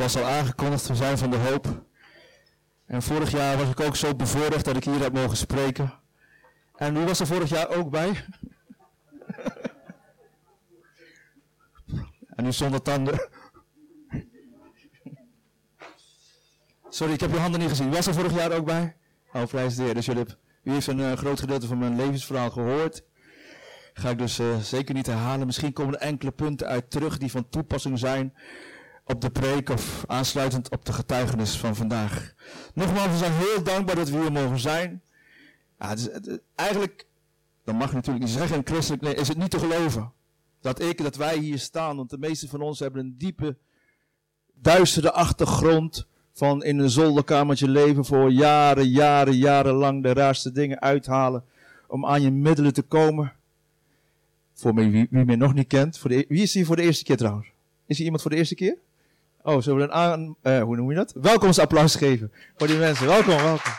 Zoals al aangekondigd, we zijn van de hoop. En vorig jaar was ik ook zo bevoorrecht dat ik hier heb mogen spreken. En wie was er vorig jaar ook bij? en nu zonder tanden. Sorry, ik heb je handen niet gezien. Was er vorig jaar ook bij? Oh, prijs de heer. Dus jullie, u heeft een uh, groot gedeelte van mijn levensverhaal gehoord. Ga ik dus uh, zeker niet herhalen. Misschien komen er enkele punten uit terug die van toepassing zijn op de preek of aansluitend op de getuigenis van vandaag. Nogmaals, we zijn heel dankbaar dat we hier mogen zijn. Het is, eigenlijk, dat mag je natuurlijk niet zeggen, christelijk nee, is het niet te geloven. Dat ik, dat wij hier staan, want de meeste van ons hebben een diepe, duistere achtergrond van in een zolderkamertje leven voor jaren, jaren, jarenlang de raarste dingen uithalen om aan je middelen te komen. Voor wie, wie mij nog niet kent. Voor de, wie is hier voor de eerste keer trouwens? Is hier iemand voor de eerste keer? Oh, zullen we een aan, uh, hoe noem je dat? Welkomstapplaus geven voor die mensen. Welkom, welkom.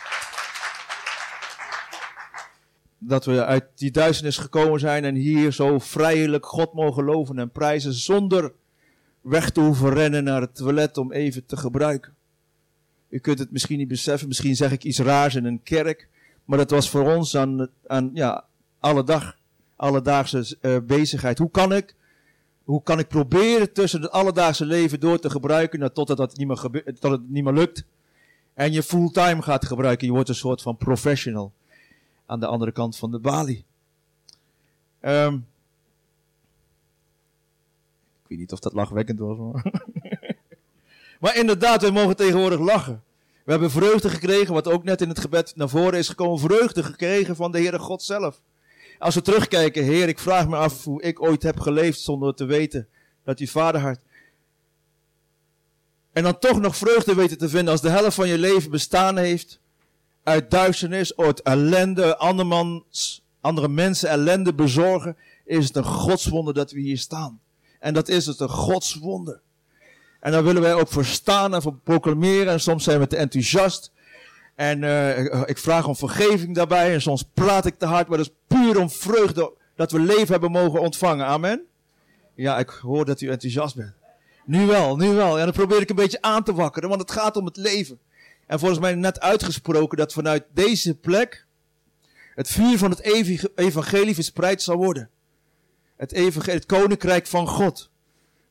Dat we uit die duisternis gekomen zijn en hier zo vrijelijk God mogen loven en prijzen zonder weg te hoeven rennen naar het toilet om even te gebruiken. U kunt het misschien niet beseffen, misschien zeg ik iets raars in een kerk, maar dat was voor ons aan, aan ja, alle dag, alledaagse uh, bezigheid. Hoe kan ik hoe kan ik proberen tussen het alledaagse leven door te gebruiken nou, totdat dat niet meer, tot het niet meer lukt. En je fulltime gaat gebruiken. Je wordt een soort van professional. Aan de andere kant van de balie. Um, ik weet niet of dat lachwekkend was. Maar, maar inderdaad, wij mogen tegenwoordig lachen. We hebben vreugde gekregen, wat ook net in het gebed naar voren is gekomen. Vreugde gekregen van de Heere God zelf. Als we terugkijken, Heer, ik vraag me af hoe ik ooit heb geleefd zonder te weten dat u vaderhart. En dan toch nog vreugde weten te vinden als de helft van je leven bestaan heeft uit duisternis, uit ellende, andermans, andere mensen ellende bezorgen, is het een godswonder dat we hier staan. En dat is het, een godswonder. En daar willen wij ook voor staan en voor proclameren. En soms zijn we te enthousiast. En uh, ik vraag om vergeving daarbij. En soms praat ik te hard. Maar dat is puur om vreugde dat we leven hebben mogen ontvangen. Amen. Ja, ik hoor dat u enthousiast bent. Nu wel, nu wel. En dan probeer ik een beetje aan te wakkeren. Want het gaat om het leven. En volgens mij net uitgesproken dat vanuit deze plek het vuur van het evangelie verspreid zal worden. Het, het koninkrijk van God.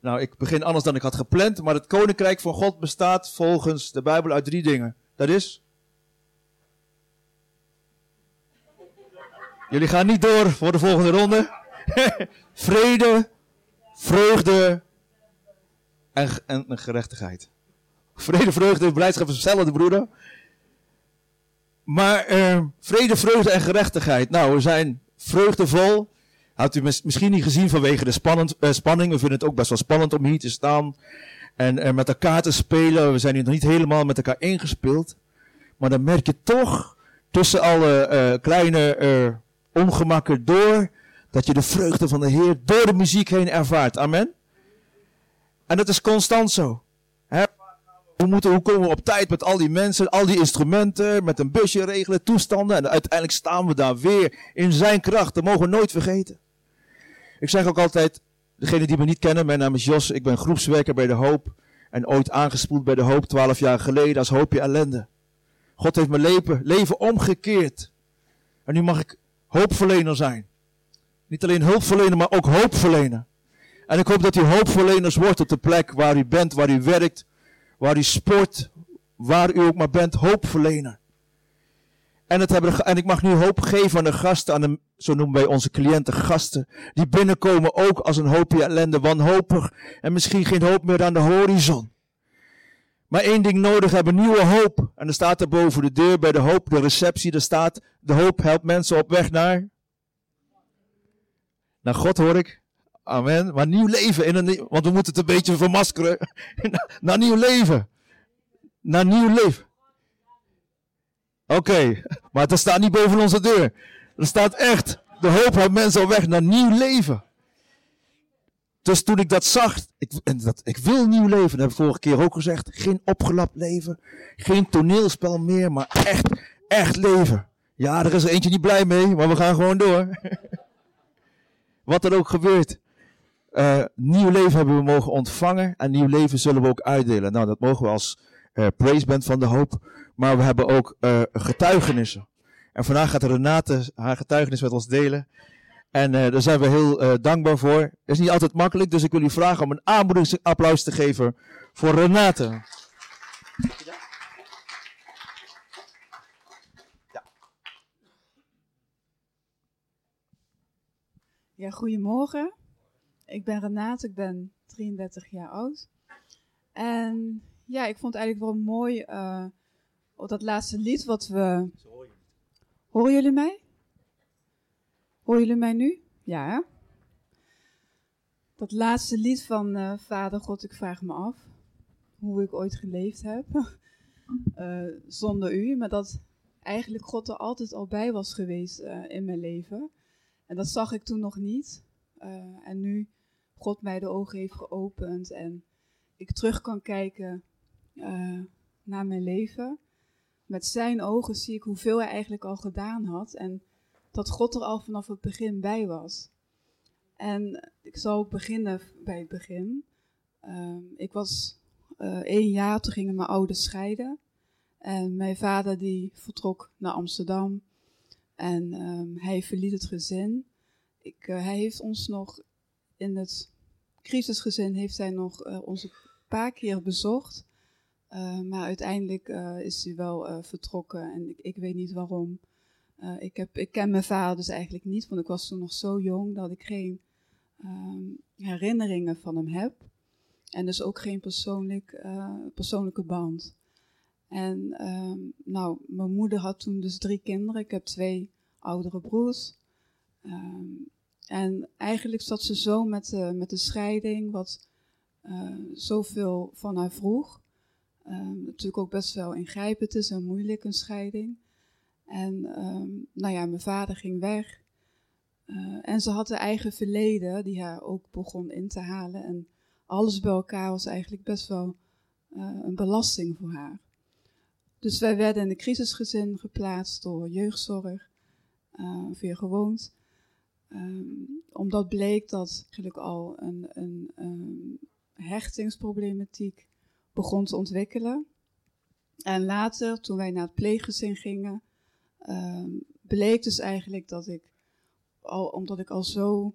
Nou, ik begin anders dan ik had gepland. Maar het koninkrijk van God bestaat volgens de Bijbel uit drie dingen. Dat is Jullie gaan niet door voor de volgende ronde. Vrede, vreugde en, en, gerechtigheid. Vrede, vreugde, blijdschap is hetzelfde, broeder. Maar uh, vrede, vreugde en gerechtigheid. Nou, we zijn vreugdevol. Had u misschien niet gezien vanwege de spannend, uh, spanning. We vinden het ook best wel spannend om hier te staan. En, en met elkaar te spelen. We zijn hier nog niet helemaal met elkaar ingespeeld. Maar dan merk je toch tussen alle uh, kleine ongemakken door dat je de vreugde van de Heer door de muziek heen ervaart. Amen. En dat is constant zo. He? We moeten, hoe komen we op tijd met al die mensen, al die instrumenten, met een busje regelen, toestanden. En uiteindelijk staan we daar weer in zijn kracht. Dat mogen we nooit vergeten. Ik zeg ook altijd, degene die me niet kennen, mijn naam is Jos. Ik ben groepswerker bij De Hoop. En ooit aangespoeld bij De Hoop, twaalf jaar geleden, als hoopje ellende. God heeft mijn leven, leven omgekeerd. En nu mag ik hoopverlener zijn. Niet alleen hulpverlener, maar ook hoopverlener. En ik hoop dat u hoopverleners wordt op de plek waar u bent, waar u werkt, waar u sport, waar u ook maar bent, hoopverlener. En, het hebben, en ik mag nu hoop geven aan de gasten, aan de, zo noemen wij onze cliënten gasten, die binnenkomen ook als een hoopje ellende, wanhopig en misschien geen hoop meer aan de horizon. Maar één ding nodig hebben, nieuwe hoop. En er staat er boven de deur bij de hoop, de receptie, er staat, de hoop helpt mensen op weg naar, naar God hoor ik. Amen. Maar nieuw leven, in een, want we moeten het een beetje vermaskeren. naar nieuw leven. Naar nieuw leven. Oké, maar het staat niet boven onze deur. Er staat echt, de hoop helpt mensen op weg naar nieuw leven. Dus toen ik dat zag, ik, en dat, ik wil nieuw leven, dat heb ik vorige keer ook gezegd. Geen opgelapt leven, geen toneelspel meer, maar echt, echt leven. Ja, er is er eentje niet blij mee, maar we gaan gewoon door. Wat er ook gebeurt. Uh, nieuw leven hebben we mogen ontvangen en nieuw leven zullen we ook uitdelen. Nou, dat mogen we als uh, praise band van de hoop. Maar we hebben ook uh, getuigenissen. En vandaag gaat Renate haar getuigenis met ons delen. En daar zijn we heel dankbaar voor. Het is niet altijd makkelijk, dus ik wil u vragen om een aanmoedigingsapplaus te geven voor Renate. Ja, goedemorgen. Ik ben Renate, ik ben 33 jaar oud. En ja, ik vond het eigenlijk wel mooi uh, dat laatste lied wat we. Horen jullie mij? Horen jullie mij nu? Ja. Dat laatste lied van uh, Vader God, ik vraag me af hoe ik ooit geleefd heb uh, zonder u, maar dat eigenlijk God er altijd al bij was geweest in mijn leven. En dat zag ik toen nog niet. en nu God mij de ogen heeft geopend en ik terug kan kijken naar mijn leven. Met zijn ogen zie ik hoeveel hij eigenlijk al gedaan had en dat God er al vanaf het begin bij was. En ik zal ook beginnen bij het begin. Uh, ik was uh, één jaar, toen gingen mijn ouders scheiden. En mijn vader die vertrok naar Amsterdam. En um, hij verliet het gezin. Ik, hij heeft ons nog in het crisisgezin heeft hij nog uh, een paar keer bezocht. Maar uiteindelijk is hij wel vertrokken en ik, ik, weet niet waarom. Ik, heb, ik ken mijn vader dus eigenlijk niet, want ik was toen nog zo jong dat ik geen um, herinneringen van hem heb. En dus ook geen persoonlijk, persoonlijke band. En um, nou, mijn moeder had toen dus drie kinderen. Ik heb twee oudere broers. Um, en eigenlijk zat ze zo met, de, met de scheiding, wat uh, zoveel van haar vroeg. Natuurlijk ook best wel ingrijpend is en moeilijk, een scheiding. En um, nou ja, mijn vader ging weg. Uh, en ze had haar eigen verleden, die haar ook begon in te halen. En alles bij elkaar was eigenlijk best wel uh, een belasting voor haar. Dus wij werden in een crisisgezin geplaatst door jeugdzorg, weer gewoond. Um, omdat bleek dat eigenlijk al een, een um, hechtingsproblematiek begon te ontwikkelen. En later, toen wij naar het pleeggezin gingen, um, bleek dus eigenlijk dat ik, al, omdat ik al zo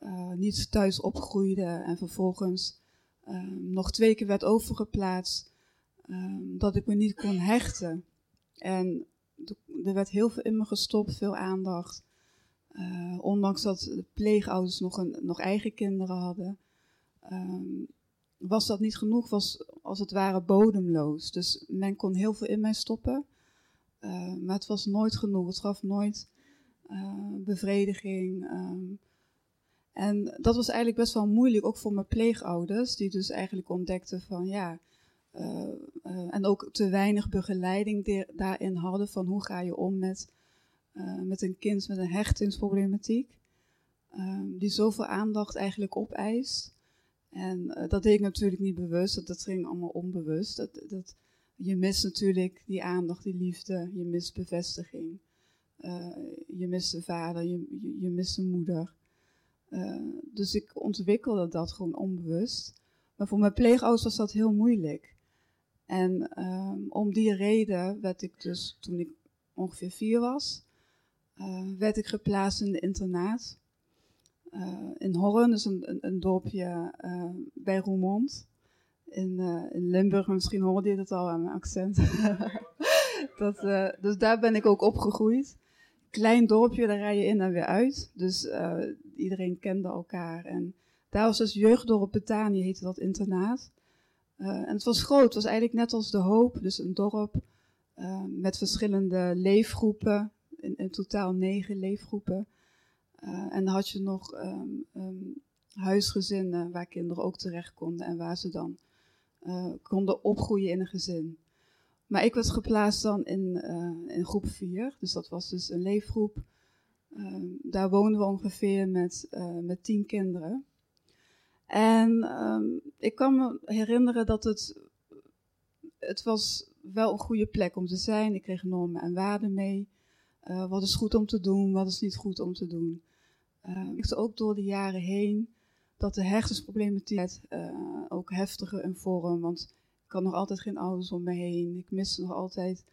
uh, niet thuis opgroeide en vervolgens nog twee keer werd overgeplaatst, dat ik me niet kon hechten. En er werd heel veel in me gestopt, veel aandacht. Uh, ondanks dat de pleegouders nog, een, nog eigen kinderen hadden, was dat niet genoeg, was als het ware bodemloos. Dus men kon heel veel in mij stoppen, uh, maar het was nooit genoeg. Het gaf nooit uh, bevrediging. Um, en dat was eigenlijk best wel moeilijk, ook voor mijn pleegouders, die dus eigenlijk ontdekten van ja, en ook te weinig begeleiding daarin hadden van hoe ga je om met met een kind met een hechtingsproblematiek, um, die zoveel aandacht eigenlijk opeist. En dat deed ik natuurlijk niet bewust, dat, dat ging allemaal onbewust. Dat, dat, je mist natuurlijk die aandacht, die liefde, je mist bevestiging. Uh, je mist de vader, je, je, mist de moeder. dus ik ontwikkelde dat gewoon onbewust. Maar voor mijn pleegouders was dat heel moeilijk. En um, om die reden werd ik dus, toen ik ongeveer vier was, uh, werd ik geplaatst in de internaat. In Horren, dus een, een, een dorpje bij Roermond. In, in, Limburg, misschien hoorde je dat al aan mijn accent. dat, dus daar ben ik ook opgegroeid. Klein dorpje, daar rij je in en weer uit. Dus iedereen kende elkaar. En daar was dus jeugddorp Betanië, heette dat internaat. en het was groot, het was eigenlijk net als de Hoop, dus een dorp met verschillende leefgroepen in, totaal negen leefgroepen. En dan had je nog um, um, huisgezinnen waar kinderen ook terecht konden en waar ze dan konden opgroeien in een gezin. Maar ik werd geplaatst dan in, uh, in groep 4, dus dat was dus een leefgroep. Um, daar woonden we ongeveer met, met tien kinderen. En ik kan me herinneren dat het, het was wel een goede plek om te zijn. Ik kreeg normen en waarden mee. Wat is goed om te doen, wat is niet goed om te doen. Uh, ik ook door de jaren heen dat de hersensproblematiek uh, ook heftiger in vorm. Want ik had nog altijd geen ouders om me heen. Ik miste nog altijd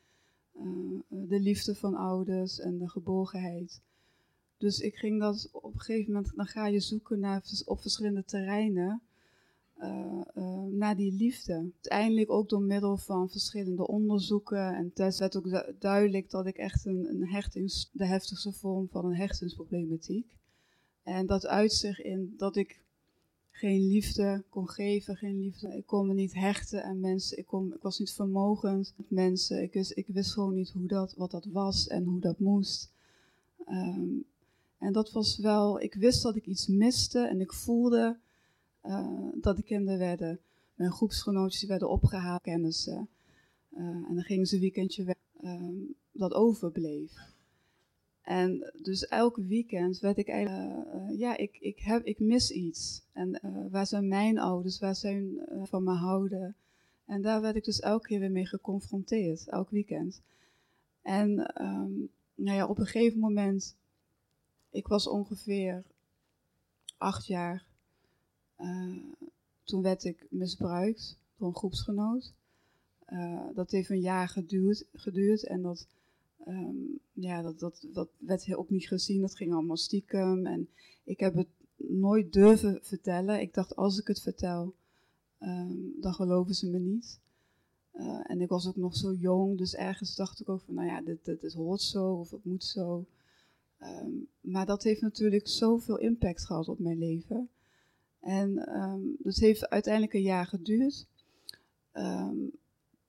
de liefde van ouders en de geborgenheid. Dus ik ging dat op een gegeven moment, dan ga je zoeken naar, op verschillende terreinen uh, naar die liefde. Uiteindelijk ook door middel van verschillende onderzoeken en tests werd ook duidelijk dat ik echt een, een hechtings, de heftigste vorm van een hechtingsproblematiek. En dat uit zich in dat ik geen liefde kon geven, geen liefde. Ik kon me niet hechten aan mensen. Ik, kon, ik was niet vermogend met mensen. Ik wist, ik wist gewoon niet hoe dat, wat dat was en hoe dat moest. Um, en dat was wel, ik wist dat ik iets miste en ik voelde uh, dat de kinderen werden, mijn groepsgenootjes werden opgehaald, kennissen. Uh, en dan gingen ze een weekendje weg, uh, dat overbleef. En dus elk weekend werd ik eigenlijk, uh, ja, ik, ik, heb, ik mis iets. En waar zijn mijn ouders, waar zijn van me houden? En daar werd ik dus elke keer weer mee geconfronteerd, elk weekend. En um, nou ja, op een gegeven moment ik was ongeveer acht jaar. Toen werd ik misbruikt door een groepsgenoot. Dat heeft een jaar geduurd, geduurd en dat, um, ja, dat, dat, dat werd ook niet gezien. Dat ging allemaal stiekem. En ik heb het nooit durven vertellen. Ik dacht, als ik het vertel, um, dan geloven ze me niet. Uh, en ik was ook nog zo jong, dus ergens dacht ik ook van, nou ja, dit, dit, hoort zo of het moet zo. Um, maar dat heeft natuurlijk zoveel impact gehad op mijn leven. En um, dat heeft uiteindelijk een jaar geduurd.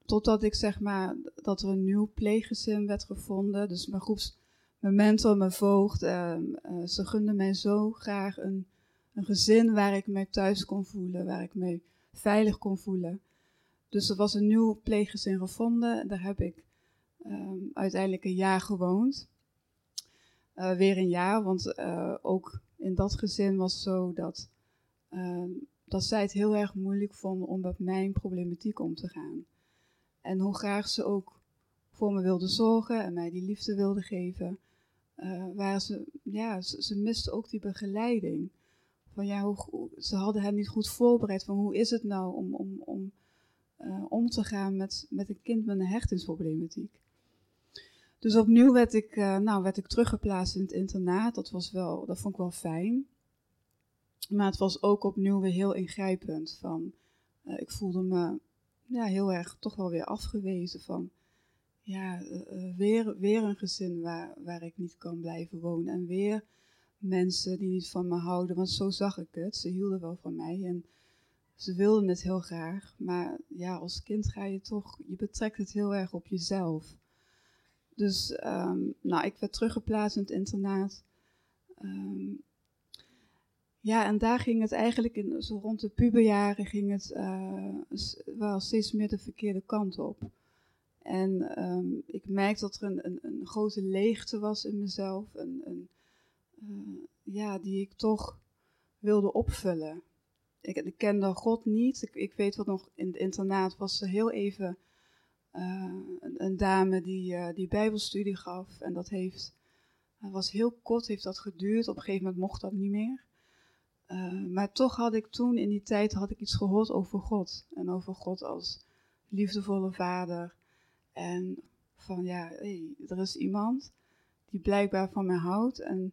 Totdat ik zeg maar, dat er een nieuw pleeggezin werd gevonden. Dus mijn groeps, mijn mentor, mijn voogd, uh, ze gunden mij zo graag een, een gezin waar ik mij thuis kon voelen, waar ik me veilig kon voelen. Dus er was een nieuw pleeggezin gevonden. Daar heb ik uiteindelijk een jaar gewoond. Uh, weer een jaar, want uh, ook in dat gezin was zo dat, uh, dat zij het heel erg moeilijk vonden om met mijn problematiek om te gaan. En hoe graag ze ook voor me wilden zorgen en mij die liefde wilden geven, waren ze, ja, ze, misten ook die begeleiding. Van ja, hoe, ze hadden hen niet goed voorbereid van hoe is het nou om, om, om, om te gaan met, met een kind met een hechtingsproblematiek. Dus opnieuw werd ik, uh, nou, werd ik teruggeplaatst in het internaat. Dat, was wel, dat vond ik wel fijn. Maar het was ook opnieuw weer heel ingrijpend. Van, ik voelde me ja, heel erg toch wel weer afgewezen van ja, uh, weer, weer een gezin waar, waar ik niet kan blijven wonen. En weer mensen die niet van me houden. Want zo zag ik het. Ze hielden wel van mij en ze wilden het heel graag. Maar ja, als kind ga je toch, je betrekt het heel erg op jezelf. Dus um, nou, ik werd teruggeplaatst in het internaat. Um, ja, en daar ging het eigenlijk in, zo rond de puberjaren ging het uh, wel steeds meer de verkeerde kant op. En um, ik merkte dat er een, een, een, grote leegte was in mezelf. Een, een uh, ja, die ik toch wilde opvullen. Ik, kende God niet. Ik, ik weet wat nog, in het internaat was ze heel even uh, een, dame die, die bijbelstudie gaf. En dat heeft, was heel kort, heeft dat geduurd. Op een gegeven moment mocht dat niet meer. Maar toch had ik toen in die tijd had ik iets gehoord over God. En over God als liefdevolle vader. En van ja, er is iemand die blijkbaar van mij houdt. En,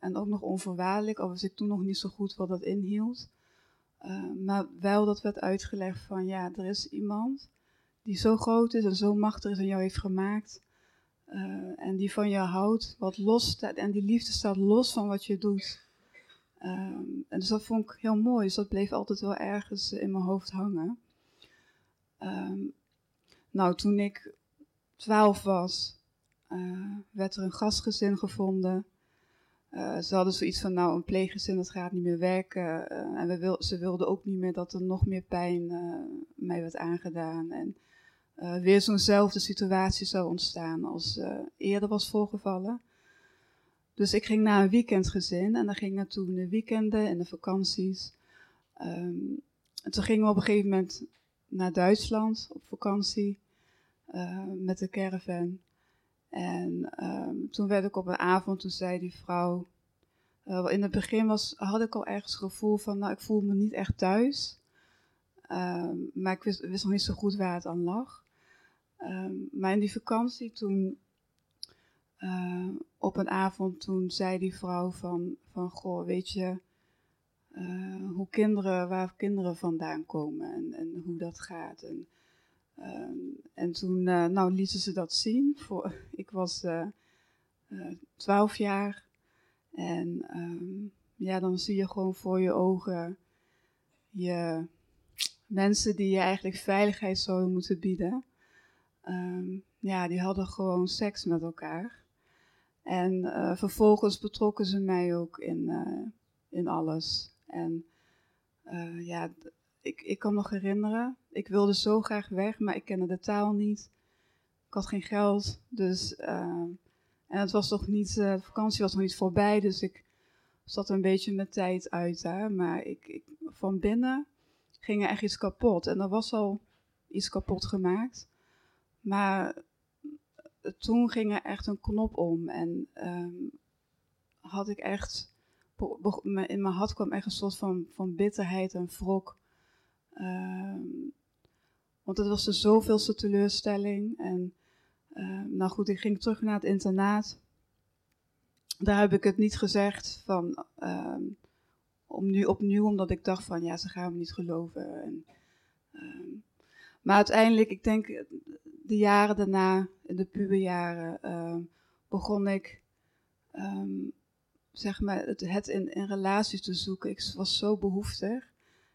en ook nog onvoorwaardelijk, al was ik toen nog niet zo goed wat dat inhield. maar wel dat werd uitgelegd van ja, er is iemand die zo groot is en zo machtig is en jou heeft gemaakt. En die van je houdt, wat los staat. En die liefde staat los van wat je doet. Um, en dus dat vond ik heel mooi. Dus dat bleef altijd wel ergens in mijn hoofd hangen. Um, nou, toen ik twaalf was, uh, werd er een gastgezin gevonden. Uh, ze hadden zoiets van, nou, een pleeggezin, dat gaat niet meer werken. en we wil, ze wilden ook niet meer dat er nog meer pijn mij werd aangedaan. En weer zo'nzelfde situatie zou ontstaan als eerder was voorgevallen. Dus ik ging naar een weekendgezin en daar ging ik naartoe in de weekenden en de vakanties. En toen gingen we op een gegeven moment naar Duitsland op vakantie uh, met de caravan. En um, toen werd ik op een avond, toen zei die vrouw, Uh, in het begin was, had ik al ergens het gevoel van, nou, ik voel me niet echt thuis. Ehm, maar ik wist, wist, nog niet zo goed waar het aan lag. Ehm, maar in die vakantie toen, uh, op een avond, toen zei die vrouw van, van goh, weet je, uh, hoe kinderen, waar kinderen vandaan komen en, en hoe dat gaat. En, um, en toen uh, nou, lieten ze dat zien. Voor, ik was twaalf jaar en um, ja, dan zie je gewoon voor je ogen je mensen die je eigenlijk veiligheid zouden moeten bieden. Um, ja, die hadden gewoon seks met elkaar. En uh, vervolgens betrokken ze mij ook in, uh, in alles. En uh, ja, ik, ik kan me nog herinneren, ik wilde zo graag weg, maar ik kende de taal niet. Ik had geen geld, dus... en het was toch niet, de vakantie was nog niet voorbij, dus ik zat een beetje mijn tijd uit. Hè? Maar ik, ik, van binnen ging er echt iets kapot. En er was al iets kapot gemaakt. Maar toen ging er echt een knop om. En um, had ik echt. In mijn hart kwam echt een soort van, van bitterheid en wrok. Um, want het was er zoveelste teleurstelling. En um, nou goed, ik ging terug naar het internaat. Daar heb ik het niet gezegd van om nu opnieuw, omdat ik dacht van ja, ze gaan me niet geloven. En, maar uiteindelijk, ik denk de jaren daarna, in de puberjaren, uh, begon ik um, zeg maar het, het in, in relaties te zoeken. Ik was zo behoeftig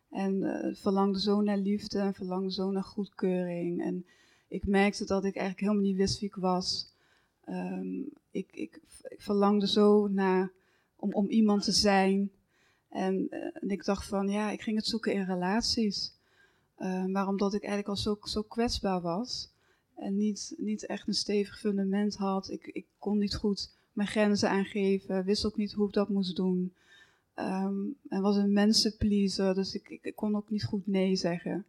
en uh, verlangde zo naar liefde en verlangde zo naar goedkeuring. En ik merkte dat ik eigenlijk helemaal niet wist wie ik was. Um, ik, ik, verlangde zo naar om, om iemand te zijn en, uh, en, ik dacht van, ja, ik ging het zoeken in relaties. Maar omdat ik eigenlijk al zo, zo kwetsbaar was en niet, niet echt een stevig fundament had, ik, ik kon niet goed mijn grenzen aangeven, wist ook niet hoe ik dat moest doen. Um, en was een mensenpleaser, dus ik, ik, kon ook niet goed nee zeggen.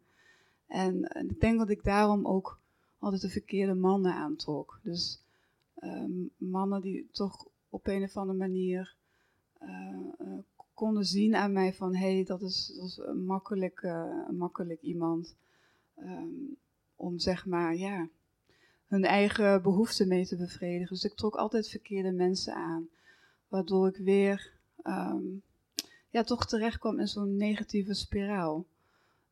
En, en, ik denk dat ik daarom ook altijd de verkeerde mannen aantrok. Dus um, mannen die toch op een of andere manier uh, konden zien aan mij van hé, hey, dat, is, een makkelijk, makkelijk iemand. Um, om zeg maar, ja, hun eigen behoeften mee te bevredigen. Dus ik trok altijd verkeerde mensen aan. Waardoor ik weer um, ja, toch terecht kwam in zo'n negatieve spiraal.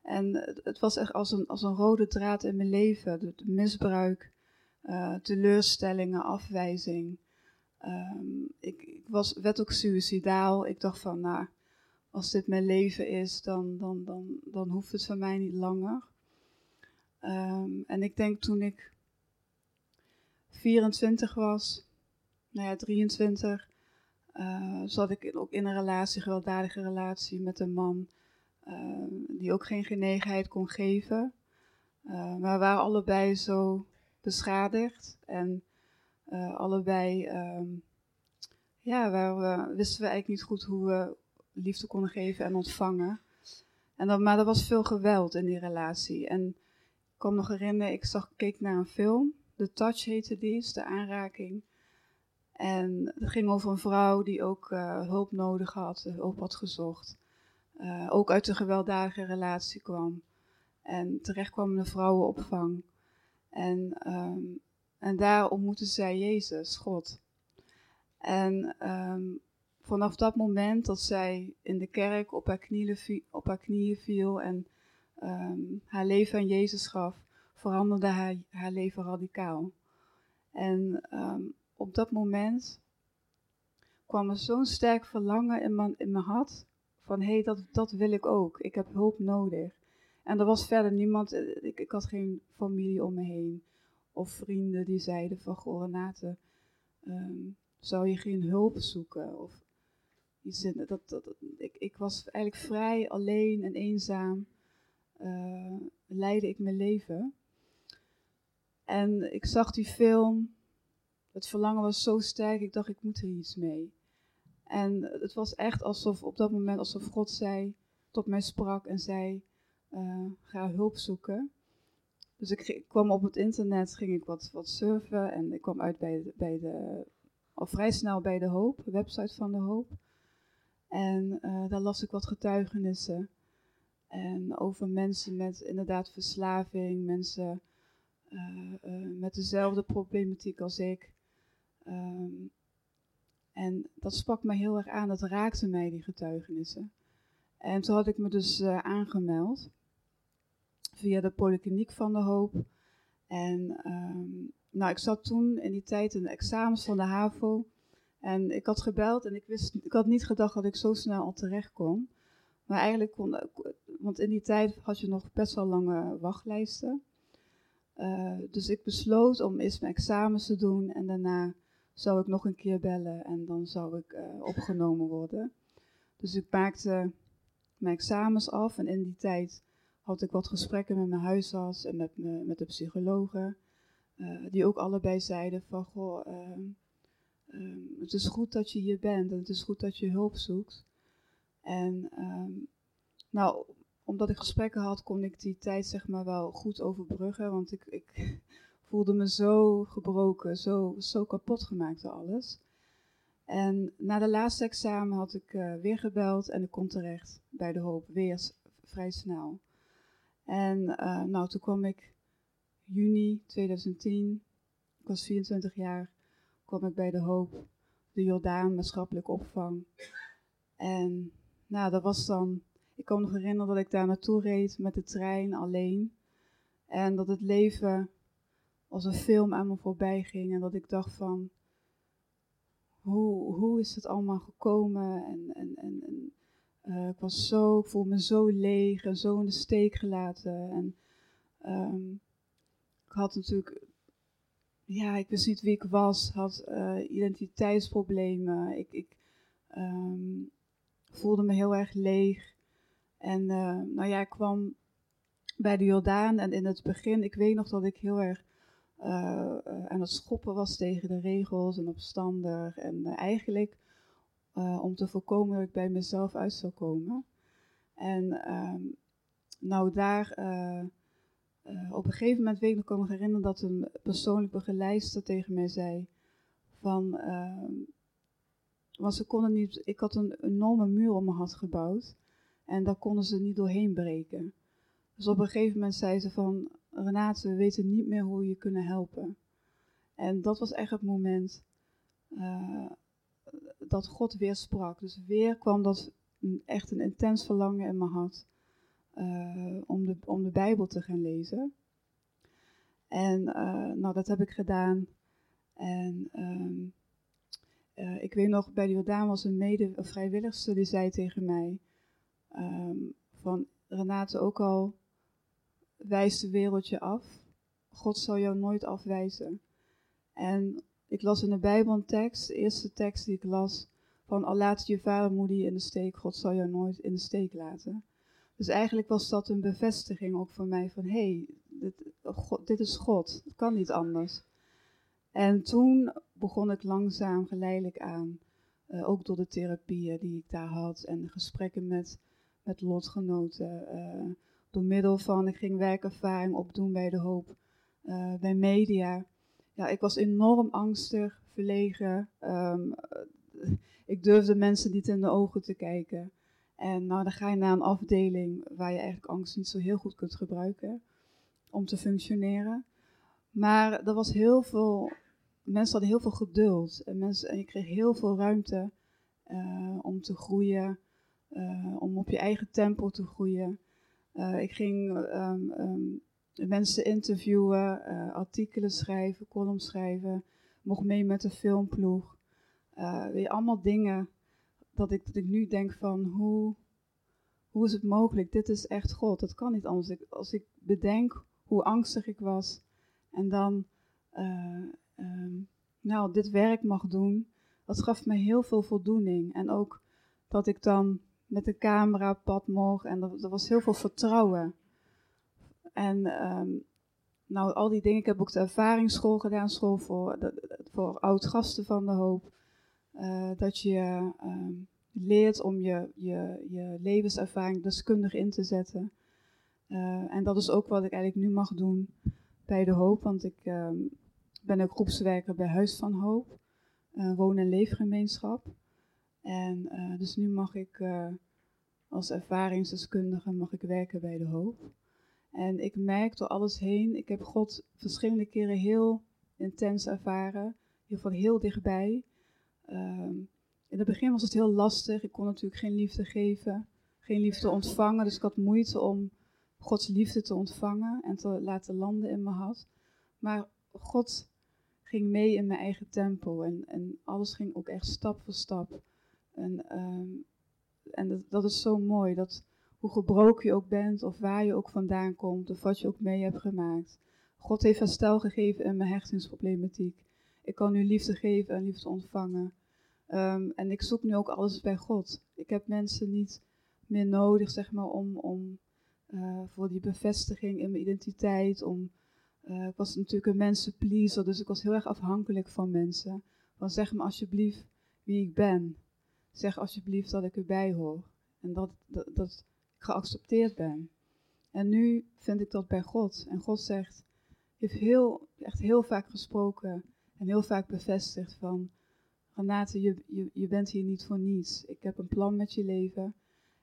En het was echt als een, als een rode draad in mijn leven. Misbruik, uh, teleurstellingen, afwijzing. Um, ik, ik, was, werd ook suicidaal. Ik dacht van, nou, als dit mijn leven is, dan, dan, dan, dan hoeft het voor mij niet langer. Um, en ik denk toen ik 24 was, nou ja, 23, uh, zat ik ook in een relatie, gewelddadige relatie met een man uh, die ook geen genegenheid kon geven. Uh, maar we waren allebei zo beschadigd en allebei, um, ja, wisten we eigenlijk niet goed hoe we liefde konden geven en ontvangen. En maar er was veel geweld in die relatie. En ik kan me nog herinneren, ik zag, keek naar een film. The Touch heette die, de aanraking. En het ging over een vrouw die ook uh, hulp nodig had, hulp had gezocht. Uh, ook uit een gewelddadige relatie kwam. En terecht kwam een vrouwenopvang. En um, en daar ontmoette zij Jezus, God. En um, vanaf dat moment dat zij in de kerk op haar knieën, op haar knieën viel en um, haar leven aan Jezus gaf, veranderde haar, haar leven radicaal. En um, op dat moment kwam er zo'n sterk verlangen in mijn, in mijn hart van hé, hey, dat, dat wil ik ook. Ik heb hulp nodig. En er was verder niemand, eh, ik, ik had geen familie om me heen of vrienden die zeiden van, goh Renate, um, zou je geen hulp zoeken? Of iets in, dat, dat, ik, ik was eigenlijk vrij alleen en eenzaam, uh, leidde ik mijn leven. En ik zag die film, het verlangen was zo sterk, ik dacht ik moet er iets mee. En het was echt alsof op dat moment, alsof God zei, tot mij sprak en zei, uh, ga hulp zoeken. Dus ik, kwam op het internet, ging ik wat, wat surfen en ik kwam uit bij bij de, al vrij snel bij de Hoop, de website van de Hoop. En uh, daar las ik wat getuigenissen. En over mensen met inderdaad verslaving, mensen met dezelfde problematiek als ik. Um, en dat sprak mij heel erg aan, dat raakte mij, die getuigenissen. En toen had ik me dus uh, aangemeld via de Polykliniek van de Hoop. En um, nou, ik zat toen in die tijd in de examens van de HAVO. En ik had gebeld en ik, wist, ik had niet gedacht dat ik zo snel al terecht kon. Maar eigenlijk kon, want in die tijd had je nog best wel lange wachtlijsten. Uh, dus ik besloot om eerst mijn examens te doen en daarna zou ik nog een keer bellen en dan zou ik uh, opgenomen worden. Dus ik maakte mijn examens af en in die tijd had ik wat gesprekken met mijn huisarts en met, me, met de psychologen. Uh, die ook allebei zeiden van, goh, uh, uh, het is goed dat je hier bent en het is goed dat je hulp zoekt. En ehm, nou, omdat ik gesprekken had, kon ik die tijd zeg maar wel goed overbruggen, want ik, ik voelde me zo gebroken, zo, zo kapot gemaakt door alles. En na de laatste examen had ik uh, weer gebeld en ik kon terecht bij de hoop, weer vrij snel. En uh, nou, toen kwam ik juni 2010, ik was 24 jaar, kwam ik bij de hoop, de Jordaan, maatschappelijk opvang. En nou, dat was dan, ik kan me nog herinneren dat ik daar naartoe reed met de trein alleen. En dat het leven als een film aan me voorbij ging. En dat ik dacht van, hoe, hoe is het allemaal gekomen? En, en, en, uh, ik was zo, voelde me zo leeg en zo in de steek gelaten. En um, ik had natuurlijk, ja, ik wist niet wie ik was, had uh, identiteitsproblemen. Ik, ik um, voelde me heel erg leeg. En uh, nou ja, ik kwam bij de Jordaan en in het begin, ik weet nog dat ik heel erg uh, aan het schoppen was tegen de regels en opstandig. En eigenlijk om te voorkomen dat ik bij mezelf uit zou komen. En um, nou daar, op een gegeven moment weet ik nog, kan me herinneren dat een persoonlijk begeleidster tegen mij zei van... Ehm, want ze konden niet, ik had een enorme muur om me had gebouwd. En daar konden ze niet doorheen breken. Dus op een gegeven moment zei ze van, Renate, we weten niet meer hoe we je kunnen helpen. En dat was echt het moment uh, dat God weer sprak. Dus weer kwam dat echt een intens verlangen in me had uh, om, de, om de Bijbel te gaan lezen. En uh, nou, dat heb ik gedaan. En uh, ik weet nog, bij de Jordaan was een mede vrijwilligster die zei tegen mij: um, van Renate, ook al wijst de wereld je af, God zal jou nooit afwijzen. En ik las in de Bijbel een tekst, de eerste tekst die ik las, van al laat je vader moeder je in de steek, God zal jou nooit in de steek laten. Dus eigenlijk was dat een bevestiging ook voor mij van, hé, hey, dit, dit is God, het kan niet anders. En toen begon ik langzaam geleidelijk aan, uh, ook door de therapieën die ik daar had en de gesprekken met, met lotgenoten, uh, door middel van, ik ging werkervaring opdoen bij de hoop, uh, bij media. Ja, ik was enorm angstig, verlegen. Um, ik durfde mensen niet in de ogen te kijken. En nou, dan ga je naar een afdeling waar je eigenlijk angst niet zo heel goed kunt gebruiken om te functioneren. Maar er was heel veel mensen hadden heel veel geduld en, mensen, en je kreeg heel veel ruimte om te groeien, om op je eigen tempo te groeien. Uh, ik ging um, um, mensen interviewen, artikelen schrijven, columns schrijven, mocht mee met de filmploeg. weer allemaal dingen dat ik, dat ik nu denk van hoe, hoe is het mogelijk? Dit is echt God, dat kan niet anders. Ik, als ik bedenk hoe angstig ik was en dan um, nou, dit werk mag doen, dat gaf me heel veel voldoening. En ook dat ik dan met de camera pad mocht en er, was heel veel vertrouwen. En um, nou, al die dingen. Ik heb ook de ervaringsschool gedaan, school voor, voor oud-gasten van de hoop. Uh, dat je um, leert om je, je, je levenservaring deskundig in te zetten. Uh, en dat is ook wat ik eigenlijk nu mag doen bij de hoop, want ik um, ben ook groepswerker bij Huis van Hoop, uh, woon- en leefgemeenschap. En uh, dus nu mag ik uh, als ervaringsdeskundige mag ik werken bij de hoop. En ik merk door alles heen, ik heb God verschillende keren heel intens ervaren, in ieder geval heel dichtbij. Um, in het begin was het heel lastig. Ik kon natuurlijk geen liefde geven, geen liefde ontvangen. Dus ik had moeite om Gods liefde te ontvangen en te laten landen in mijn hart. Maar God ging mee in mijn eigen tempo en, en alles ging ook echt stap voor stap. En, um, en dat, dat, is zo mooi, dat hoe gebroken je ook bent of waar je ook vandaan komt of wat je ook mee hebt gemaakt. God heeft herstel gegeven in mijn hechtingsproblematiek. Ik kan nu liefde geven en liefde ontvangen. Um, en ik zoek nu ook alles bij God. Ik heb mensen niet meer nodig, zeg maar, om, om uh, voor die bevestiging in mijn identiteit. Om, uh, ik was natuurlijk een mensenpleaser, dus ik was heel erg afhankelijk van mensen. Van zeg me alsjeblieft wie ik ben. Zeg alsjeblieft dat ik erbij hoor. En dat, dat, dat ik geaccepteerd ben. En nu vind ik dat bij God. En God zegt, heeft heel, echt heel vaak gesproken en heel vaak bevestigd van Renate, je, je, je bent hier niet voor niets. Ik heb een plan met je leven.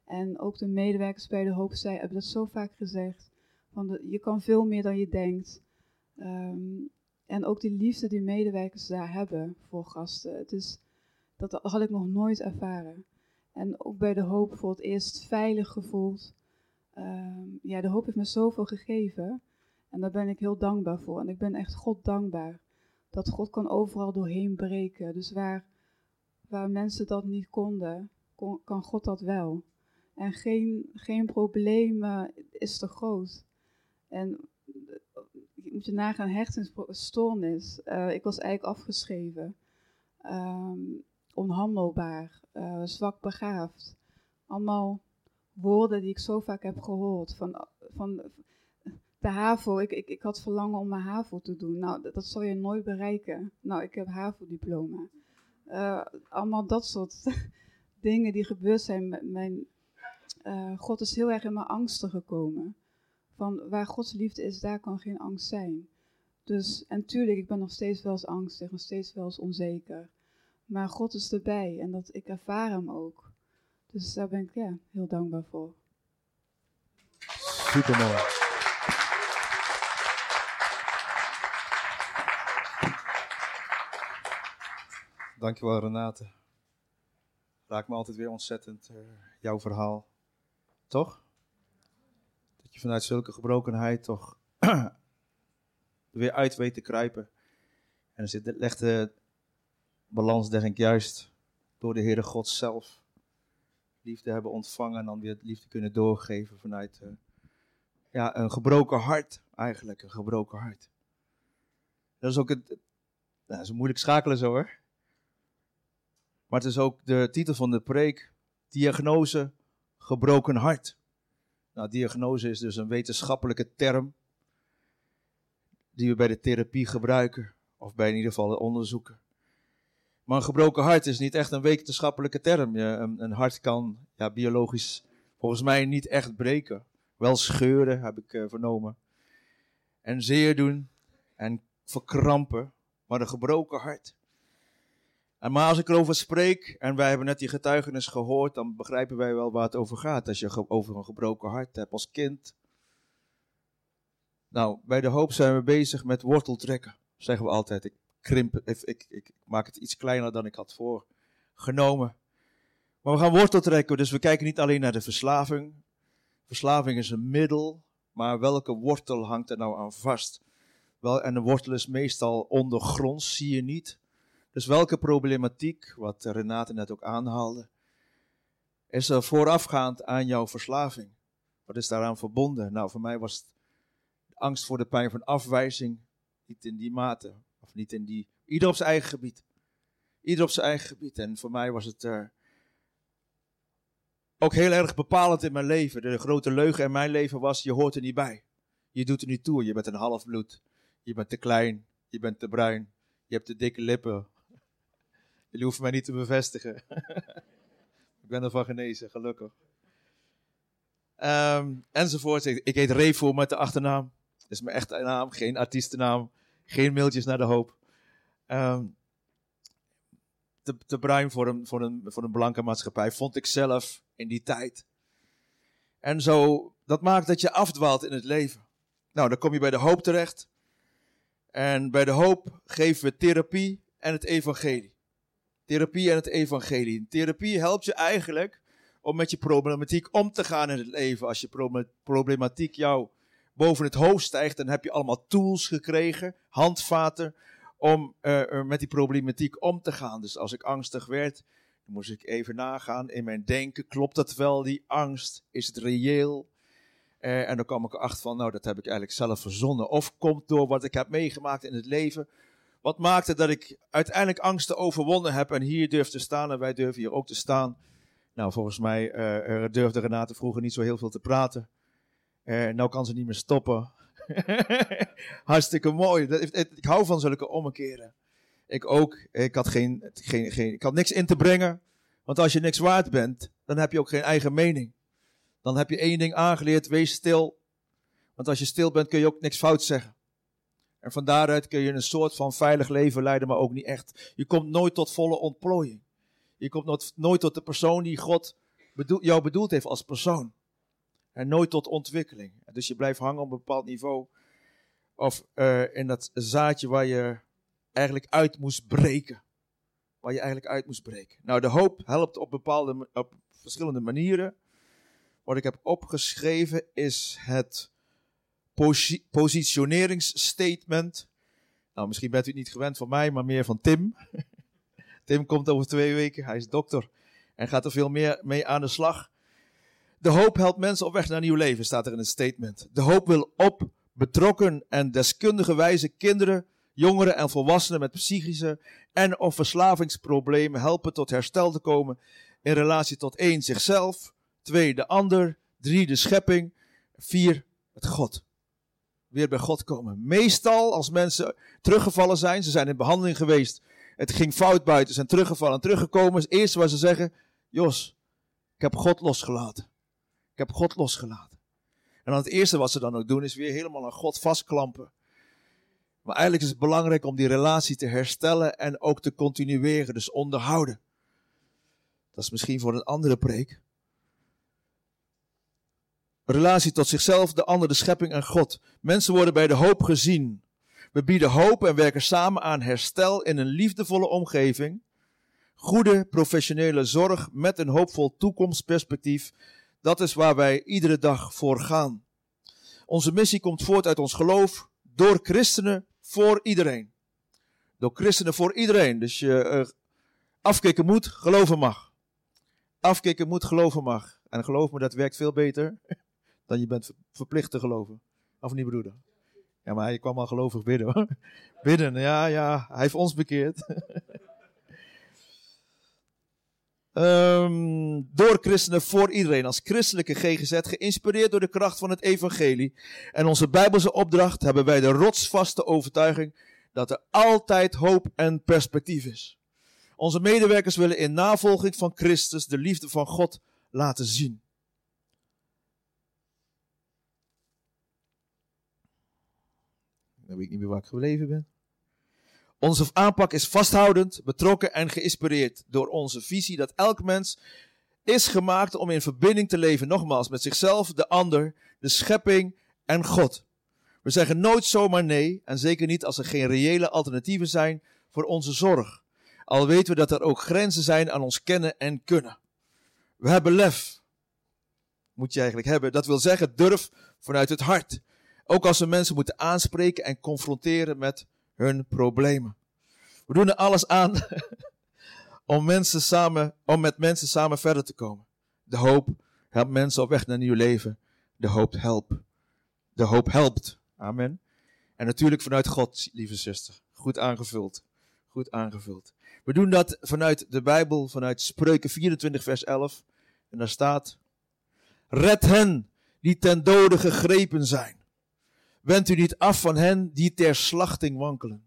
En ook de medewerkers bij de hoop zij hebben dat zo vaak gezegd. Van je kan veel meer dan je denkt. Um, en ook die liefde die medewerkers daar hebben voor gasten. Het is, dat had ik nog nooit ervaren. En ook bij de hoop voor het eerst veilig gevoeld. Um, ja, de hoop heeft me zoveel gegeven. En daar ben ik heel dankbaar voor. En ik ben echt God dankbaar dat God kan overal doorheen breken. Dus waar, waar mensen dat niet konden, kan God dat wel. En geen, geen probleem is te groot. En je moet je nagaan, hechtingsstoornis. Uh, ik was eigenlijk afgeschreven. Um, onhandelbaar, uh, zwak begaafd. Allemaal woorden die ik zo vaak heb gehoord. Van, van, de HAVO, ik, ik, ik had verlangen om mijn HAVO te doen. Nou, dat, zal je nooit bereiken. Nou, ik heb HAVO-diploma. Uh, allemaal dat soort dingen die gebeurd zijn. Mijn, uh, God is heel erg in mijn angsten gekomen. Van waar Gods liefde is, daar kan geen angst zijn. Dus, en tuurlijk, ik ben nog steeds wel eens angstig, nog steeds wel eens onzeker. Maar God is erbij en dat, ik ervaar hem ook. Dus daar ben ik ja, heel dankbaar voor. Supermooi. Dankjewel Renate. Raakt me altijd weer ontzettend uh, jouw verhaal. Toch? Dat je vanuit zulke gebrokenheid toch er weer uit weet te kruipen. En dan zit, legt de balans denk ik juist door de Heere God zelf. Liefde hebben ontvangen en dan weer liefde kunnen doorgeven vanuit uh, ja, een gebroken hart. Eigenlijk, een gebroken hart. Dat is ook het, nou, dat is moeilijk schakelen zo hoor. Maar het is ook de titel van de preek: Diagnose gebroken hart. Nou, diagnose is dus een wetenschappelijke term die we bij de therapie gebruiken, of bij in ieder geval de onderzoeken. Maar een gebroken hart is niet echt een wetenschappelijke term. Een, een hart kan ja, biologisch volgens mij niet echt breken. Wel scheuren, heb ik uh, vernomen. En zeer doen en verkrampen. Maar een gebroken hart, en maar als ik erover spreek, en wij hebben net die getuigenis gehoord, dan begrijpen wij wel waar het over gaat. Als je over een gebroken hart hebt als kind. Nou, bij de hoop zijn we bezig met worteltrekken, zeggen we altijd. Ik krimp, ik, ik, ik maak het iets kleiner dan ik had voorgenomen. Maar we gaan worteltrekken, dus we kijken niet alleen naar de verslaving. Verslaving is een middel, maar welke wortel hangt er nou aan vast? Wel, en de wortel is meestal ondergronds, zie je niet. Dus welke problematiek, wat Renate net ook aanhaalde, is er voorafgaand aan jouw verslaving? Wat is daaraan verbonden? Nou, voor mij was het angst voor de pijn van afwijzing niet in die mate, of niet in die, ieder op zijn eigen gebied. Ieder op zijn eigen gebied. En voor mij was het uh, ook heel erg bepalend in mijn leven. De grote leugen in mijn leven was, je hoort er niet bij. Je doet er niet toe, je bent een halfbloed. Je bent te klein, je bent te bruin, je hebt te dikke lippen, Jullie hoeven mij niet te bevestigen. ik ben ervan genezen, gelukkig. Um, enzovoort. Ik, ik heet Revo met de achternaam. Dat is mijn echte naam, geen artiestennaam. Geen mailtjes naar de hoop. Te, te bruin voor een, voor, een, voor een blanke maatschappij, vond ik zelf in die tijd. En zo, dat maakt dat je afdwaalt in het leven. Nou, dan kom je bij de hoop terecht. En bij de hoop geven we therapie en het evangelie. Therapie en het evangelie. Therapie helpt je eigenlijk om met je problematiek om te gaan in het leven. Als je problematiek jou boven het hoofd stijgt, dan heb je allemaal tools gekregen, handvaten, om uh, met die problematiek om te gaan. Dus als ik angstig werd, dan moest ik even nagaan in mijn denken. Klopt dat wel, die angst? Is het reëel? Uh, en dan kwam ik erachter van, nou, dat heb ik eigenlijk zelf verzonnen. Of komt door wat ik heb meegemaakt in het leven. Wat maakte dat ik uiteindelijk angsten overwonnen heb en hier durf te staan en wij durven hier ook te staan. Nou, volgens mij uh, durfde Renate vroeger niet zo heel veel te praten. Uh, nou kan ze niet meer stoppen. Hartstikke mooi. Ik hou van zulke omkeren. Ik ook. Ik had, geen, geen, geen, ik had niks in te brengen. Want als je niks waard bent, dan heb je ook geen eigen mening. Dan heb je één ding aangeleerd, wees stil. Want als je stil bent, kun je ook niks fout zeggen. En van daaruit kun je een soort van veilig leven leiden, maar ook niet echt. Je komt nooit tot volle ontplooiing. Je komt nooit, nooit tot de persoon die God jou bedoeld heeft als persoon. En nooit tot ontwikkeling. Dus je blijft hangen op een bepaald niveau. Of uh, in dat zaadje waar je eigenlijk uit moest breken. Waar je eigenlijk uit moest breken. Nou, de hoop helpt op bepaalde, op verschillende manieren. Wat ik heb opgeschreven is het posi positioneringsstatement. Nou, misschien bent u het niet gewend van mij, maar meer van Tim. Tim komt over twee weken, hij is dokter en gaat er veel meer mee aan de slag. De hoop helpt mensen op weg naar nieuw leven, staat er in het statement. De hoop wil op betrokken en deskundige wijze kinderen, jongeren en volwassenen met psychische en of verslavingsproblemen helpen tot herstel te komen in relatie tot één zichzelf, twee de ander, drie de schepping, vier het God. Weer bij God komen. Meestal als mensen teruggevallen zijn, ze zijn in behandeling geweest, het ging fout buiten, ze zijn teruggevallen en teruggekomen, is het eerste wat ze zeggen, Jos, ik heb God losgelaten. Ik heb God losgelaten. En dan het eerste wat ze dan ook doen is weer helemaal aan God vastklampen. Maar eigenlijk is het belangrijk om die relatie te herstellen en ook te continueren, dus onderhouden. Dat is misschien voor een andere preek. Relatie tot zichzelf, de ander, de schepping en God. Mensen worden bij de hoop gezien. We bieden hoop en werken samen aan herstel in een liefdevolle omgeving. Goede professionele zorg met een hoopvol toekomstperspectief dat is waar wij iedere dag voor gaan. Onze missie komt voort uit ons geloof door christenen voor iedereen. Door christenen voor iedereen. Dus je uh, afkicken moet, geloven mag. Afkicken moet, geloven mag. En geloof me, dat werkt veel beter dan je bent verplicht te geloven. Of niet, broeder? Ja, maar hij kwam al gelovig bidden hoor. Bidden, ja, ja. Hij heeft ons bekeerd. Um, door christenen voor iedereen. Als christelijke GGZ, geïnspireerd door de kracht van het evangelie. En onze bijbelse opdracht hebben wij de rotsvaste overtuiging dat er altijd hoop en perspectief is. Onze medewerkers willen in navolging van Christus de liefde van God laten zien. Dan weet ik niet meer waar ik gebleven ben. Onze aanpak is vasthoudend, betrokken en geïnspireerd door onze visie dat elk mens is gemaakt om in verbinding te leven, nogmaals, met zichzelf, de ander, de schepping en God. We zeggen nooit zomaar nee, en zeker niet als er geen reële alternatieven zijn voor onze zorg. Al weten we dat er ook grenzen zijn aan ons kennen en kunnen. We hebben lef. Moet je eigenlijk hebben. Dat wil zeggen durf vanuit het hart. Ook als we mensen moeten aanspreken en confronteren met hun problemen. We doen er alles aan om, mensen samen, om met mensen samen verder te komen. De hoop helpt mensen op weg naar nieuw leven. De hoop helpt. De hoop helpt. Amen. En natuurlijk vanuit God, lieve zuster. Goed aangevuld. Goed aangevuld. We doen dat vanuit de Bijbel, vanuit Spreuken 24, vers 11. En daar staat: Red hen die ten dode gegrepen zijn. Wend u niet af van hen die ter slachting wankelen.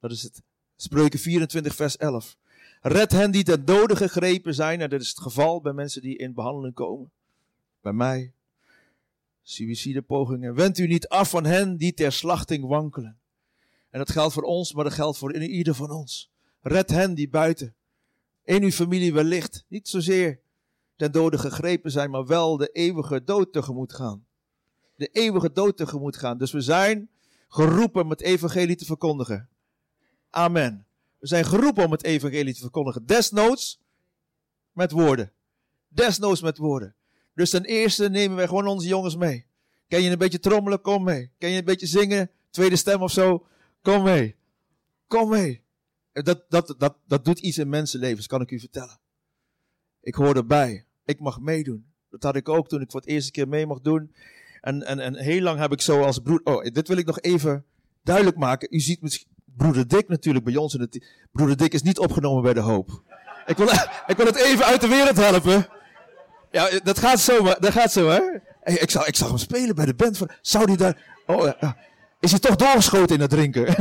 Dat is het. Spreuken 24, vers 11. Red hen die ter dode gegrepen zijn. En dat is het geval bij mensen die in behandeling komen. Bij mij. Suïcidepogingen. Wend u niet af van hen die ter slachting wankelen. En dat geldt voor ons, maar dat geldt voor ieder van ons. Red hen die buiten in uw familie wellicht niet zozeer ten dode gegrepen zijn, maar wel de eeuwige dood tegemoet gaan. De eeuwige dood tegemoet gaan. Dus we zijn geroepen om het evangelie te verkondigen. Amen. We zijn geroepen om het evangelie te verkondigen. Desnoods met woorden. Desnoods met woorden. Dus ten eerste nemen wij gewoon onze jongens mee. Ken je een beetje trommelen? Kom mee. Ken je een beetje zingen? Tweede stem of zo? Kom mee. Kom mee. Dat, dat, dat, dat doet iets in mensenlevens, kan ik u vertellen. Ik hoor erbij. Ik mag meedoen. Dat had ik ook toen ik voor het eerste keer mee mag doen. En, en, en heel lang heb ik zo als broeder. Oh, dit wil ik nog even duidelijk maken. U ziet misschien. Broeder Dick natuurlijk bij ons in. Broeder Dick is niet opgenomen bij de hoop. Ik wil, ik wil het even uit de wereld helpen. Ja, dat gaat zo, dat gaat zo, hè? Ik zag, ik hem spelen bij de band. Zou die daar. Oh. Is hij toch doorgeschoten in het drinken?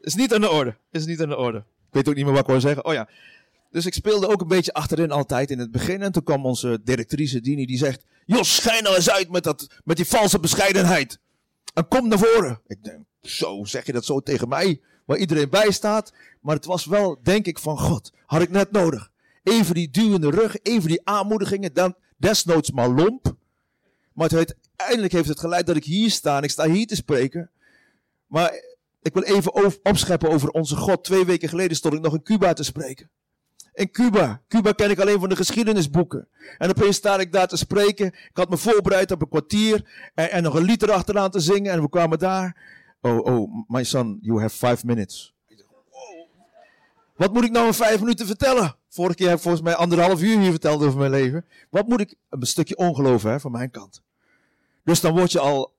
is niet aan de orde. Is niet aan de orde. Ik weet ook niet meer wat ik wil zeggen. Oh ja. Dus ik speelde ook een beetje achterin altijd in het begin. En toen kwam onze directrice Dini die zegt... Jos, schijn nou eens uit met, dat, met die valse bescheidenheid. En kom naar voren. Ik denk, zo zeg je dat zo tegen mij, waar iedereen bij staat. Maar het was wel, denk ik, van God. Had ik net nodig. Even die duwende rug, even die aanmoedigingen. Dan desnoods maar lomp. Maar het, uiteindelijk heeft het geleid dat ik hier sta en ik sta hier te spreken. Maar ik wil even opscheppen over onze God. Twee weken geleden stond ik nog in Cuba te spreken in Cuba. Cuba ken ik alleen van de geschiedenisboeken. En opeens sta ik daar te spreken. Ik had me voorbereid op een kwartier. En, en nog een lied erachteraan te zingen. En we kwamen daar. Oh, oh, my son, you have five minutes. Wat moet ik nou in vijf minuten vertellen? Vorige keer heb ik volgens mij anderhalf uur hier verteld over mijn leven. Wat moet ik... Een stukje ongeloof hè, van mijn kant. Dus dan word je al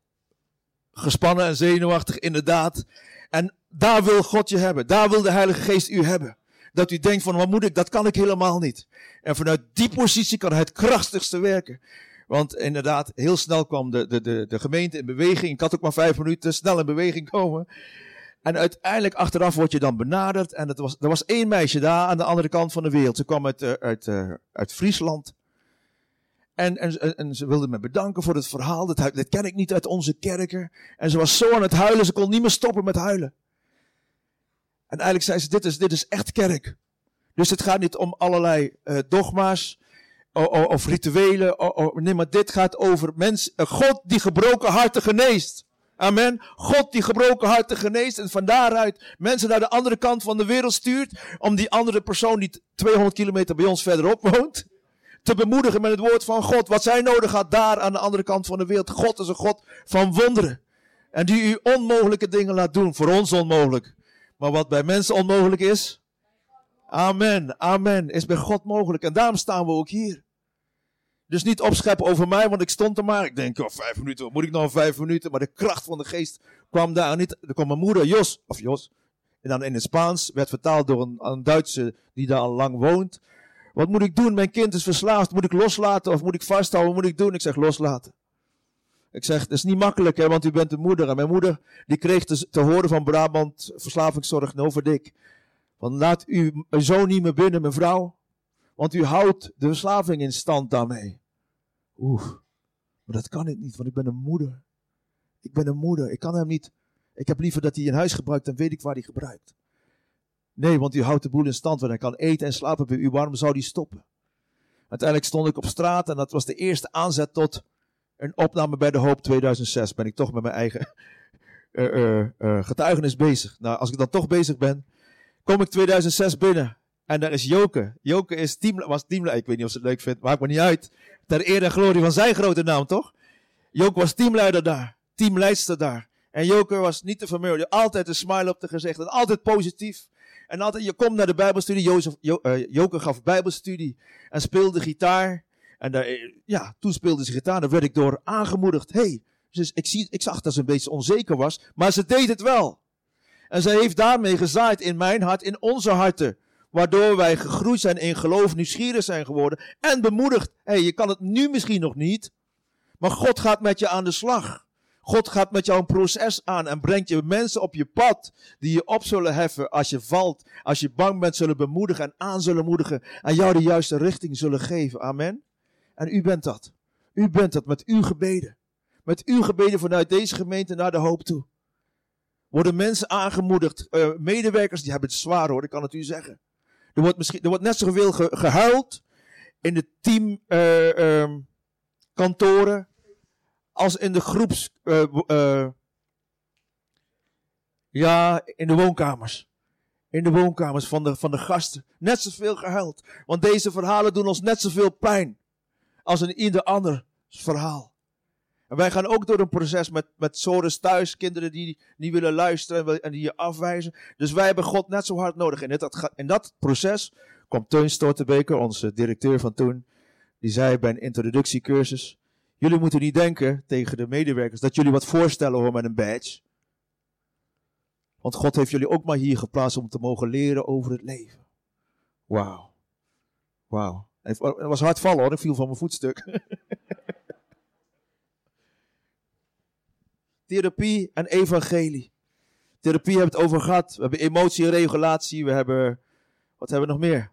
gespannen en zenuwachtig, inderdaad. En daar wil God je hebben. Daar wil de Heilige Geest u hebben dat u denkt van wat moet ik, dat kan ik helemaal niet. En vanuit die positie kan hij het krachtigste werken. Want inderdaad, heel snel kwam de, de, de, de gemeente in beweging. Ik had ook maar vijf minuten snel in beweging komen. En uiteindelijk achteraf word je dan benaderd. En het was, er was één meisje daar aan de andere kant van de wereld. Ze kwam uit, uh, uit, uh, uit Friesland. En, en, en, ze wilde me bedanken voor het verhaal. Dat, dat ken ik niet uit onze kerken. En ze was zo aan het huilen, ze kon niet meer stoppen met huilen. En eigenlijk zei ze, dit is, dit is echt kerk. Dus het gaat niet om allerlei uh, dogma's of, of rituelen. nee, maar dit gaat over uh, God die gebroken harten geneest. Amen. God die gebroken harten geneest en van daaruit mensen naar de andere kant van de wereld stuurt. Om die andere persoon die 200 kilometer bij ons verderop woont. Te bemoedigen met het woord van God. Wat zij nodig had daar aan de andere kant van de wereld. God is een God van wonderen. En die u onmogelijke dingen laat doen. Voor ons onmogelijk. Maar wat bij mensen onmogelijk is, amen, amen, is bij God mogelijk. En daarom staan we ook hier. Dus niet opscheppen over mij, want ik stond er maar. Ik denk, oh, vijf minuten, wat moet ik nog vijf minuten? Maar de kracht van de geest kwam daar niet. Er kwam mijn moeder, Jos, of Jos, en dan in het Spaans, werd vertaald door een, een Duitse die daar al lang woont. Wat moet ik doen? Mijn kind is verslaafd. Moet ik loslaten of moet ik vasthouden? Wat moet ik doen? Ik zeg loslaten. Ik zeg, het is niet makkelijk, hè, want u bent de moeder. En mijn moeder, die kreeg te, horen van Brabant Verslavingszorg Noverdik. Van laat u zo niet meer binnen, mevrouw. Want u houdt de verslaving in stand daarmee. Oeh, maar dat kan ik niet, want ik ben een moeder. Ik ben een moeder, ik kan hem niet. Ik heb liever dat hij in huis gebruikt, dan weet ik waar hij gebruikt. Nee, want u houdt de boel in stand, want hij kan eten en slapen bij u. Waarom zou die stoppen? Uiteindelijk stond ik op straat en dat was de eerste aanzet tot een opname bij de Hoop 2006 ben ik toch met mijn eigen uh, uh, getuigenis bezig. Nou, als ik dan toch bezig ben, kom ik 2006 binnen. En daar is Joke. Joke is team, was teamleider. Ik weet niet of ze het leuk vindt. Maakt me niet uit. Ter eer en glorie van zijn grote naam, toch? Joke was teamleider daar. Teamleidster daar. En Joke was niet te vermurden. Altijd een smile op de gezicht. En altijd positief. En altijd, je komt naar de Bijbelstudie. Jozef, jo, Joke gaf Bijbelstudie. En speelde gitaar. En daar, ja, toen speelde ze gitaar. Daar werd ik door aangemoedigd. hey, dus ik, ik zag dat ze een beetje onzeker was. Maar ze deed het wel. En zij heeft daarmee gezaaid in mijn hart, in onze harten. Waardoor wij gegroeid zijn in geloof, nieuwsgierig zijn geworden. En bemoedigd. Hé, hey, je kan het nu misschien nog niet. Maar God gaat met je aan de slag. God gaat met jou een proces aan en brengt je mensen op je pad die je op zullen heffen als je valt, als je bang bent, zullen bemoedigen en aan zullen moedigen en jou de juiste richting zullen geven. Amen. En u bent dat. U bent dat met uw gebeden. Met uw gebeden vanuit deze gemeente naar de hoop toe. Worden mensen aangemoedigd, uh, medewerkers, die hebben het zwaar hoor, ik kan het u zeggen. Er wordt, misschien, er wordt net zoveel ge, gehuild in de teamkantoren uh, um, als in de groeps. Uh, ja, in de woonkamers. In de woonkamers van de, van de gasten. Net zoveel gehuild. Want deze verhalen doen ons net zoveel pijn. Als in ieder ander verhaal. En wij gaan ook door een proces met, met zones thuis, kinderen die niet willen luisteren en die je afwijzen. Dus wij hebben God net zo hard nodig. In dat, in dat proces kwam Teun Stortebeker, onze directeur van toen, die zei bij een introductiecursus, jullie moeten niet denken tegen de medewerkers dat jullie wat voorstellen hoor met een badge. Want God heeft jullie ook maar hier geplaatst om te mogen leren over het leven. Wauw. Wauw. Het was hard vallen hoor, ik viel van mijn voetstuk. Therapie en evangelie. Therapie hebben we het over gehad. We hebben emotieregulatie. We hebben. Wat hebben we nog meer?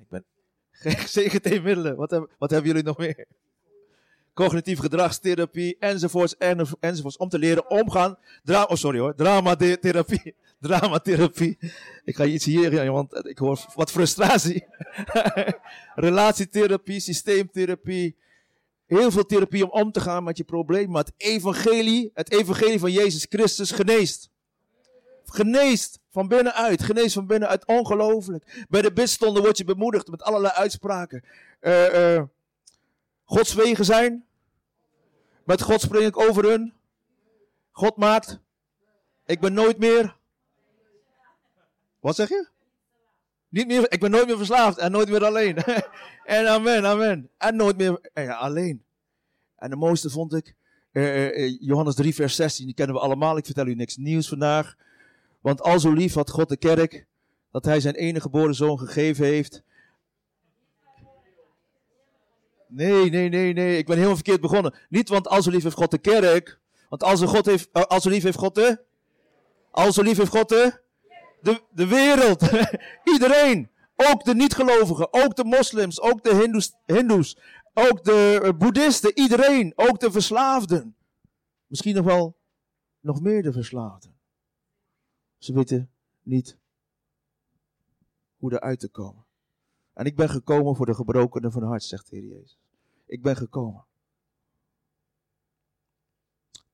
Ik ben. Zeker middelen. Wat hebben, wat hebben jullie nog meer? Cognitief gedragstherapie. Enzovoorts. Enzovoorts. Om te leren omgaan. Dra oh, sorry hoor. Dramatherapie. Dramatherapie. Ik ga iets hier, want ik hoor wat frustratie. Relatietherapie, systeemtherapie, heel veel therapie om om te gaan met je probleem. Maar het evangelie, het evangelie van Jezus Christus geneest. Geneest van binnenuit. Geneest van binnenuit. Ongelooflijk. Bij de bidstonden word je bemoedigd met allerlei uitspraken. Uh, uh, Gods wegen zijn. Met God spring ik over hun. God maakt. Ik ben nooit meer. Wat zeg je? Niet meer, ik ben nooit meer verslaafd en nooit meer alleen. en amen, amen. En nooit meer ja, alleen. En de mooiste vond ik, uh, Johannes 3 vers 16, die kennen we allemaal. Ik vertel u niks nieuws vandaag. Want al zo lief had God de kerk, dat hij zijn enige geboren zoon gegeven heeft. Nee, nee, nee, nee. Ik ben helemaal verkeerd begonnen. Niet want al zo lief heeft God de kerk. Want al zo, God heeft, al zo lief heeft God de... Al zo lief heeft God de de, de wereld. Iedereen. Ook de niet-gelovigen, ook de moslims, ook de hindoes, hindoes, ook de eh, boeddhisten, iedereen, ook de verslaafden. Misschien nog wel nog meer de verslaafden. Ze weten niet hoe eruit te komen. En ik ben gekomen voor de gebrokenen van hart, zegt Heer Jezus. Ik ben gekomen.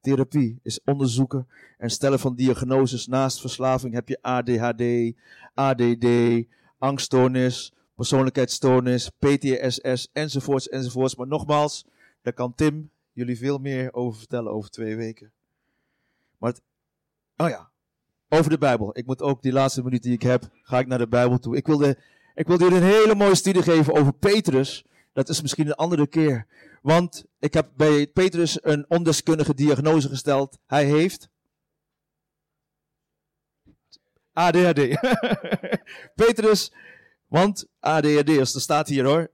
Therapie is onderzoeken en stellen van diagnoses. Naast verslaving heb je ADHD, ADD, angststoornis, persoonlijkheidsstoornis, PTSS enzovoorts enzovoorts. Maar nogmaals, daar kan Tim jullie veel meer over vertellen over twee weken. Maar het, oh ja, over de Bijbel. Ik moet ook die laatste minuut die ik heb, ga ik naar de Bijbel toe. Ik wilde, ik wilde jullie een hele mooie studie geven over Petrus. Dat is misschien een andere keer. Want ik heb bij Petrus een ondeskundige diagnose gesteld. Hij heeft ADHD. Petrus, want ADHD'ers, dat staat hier hoor.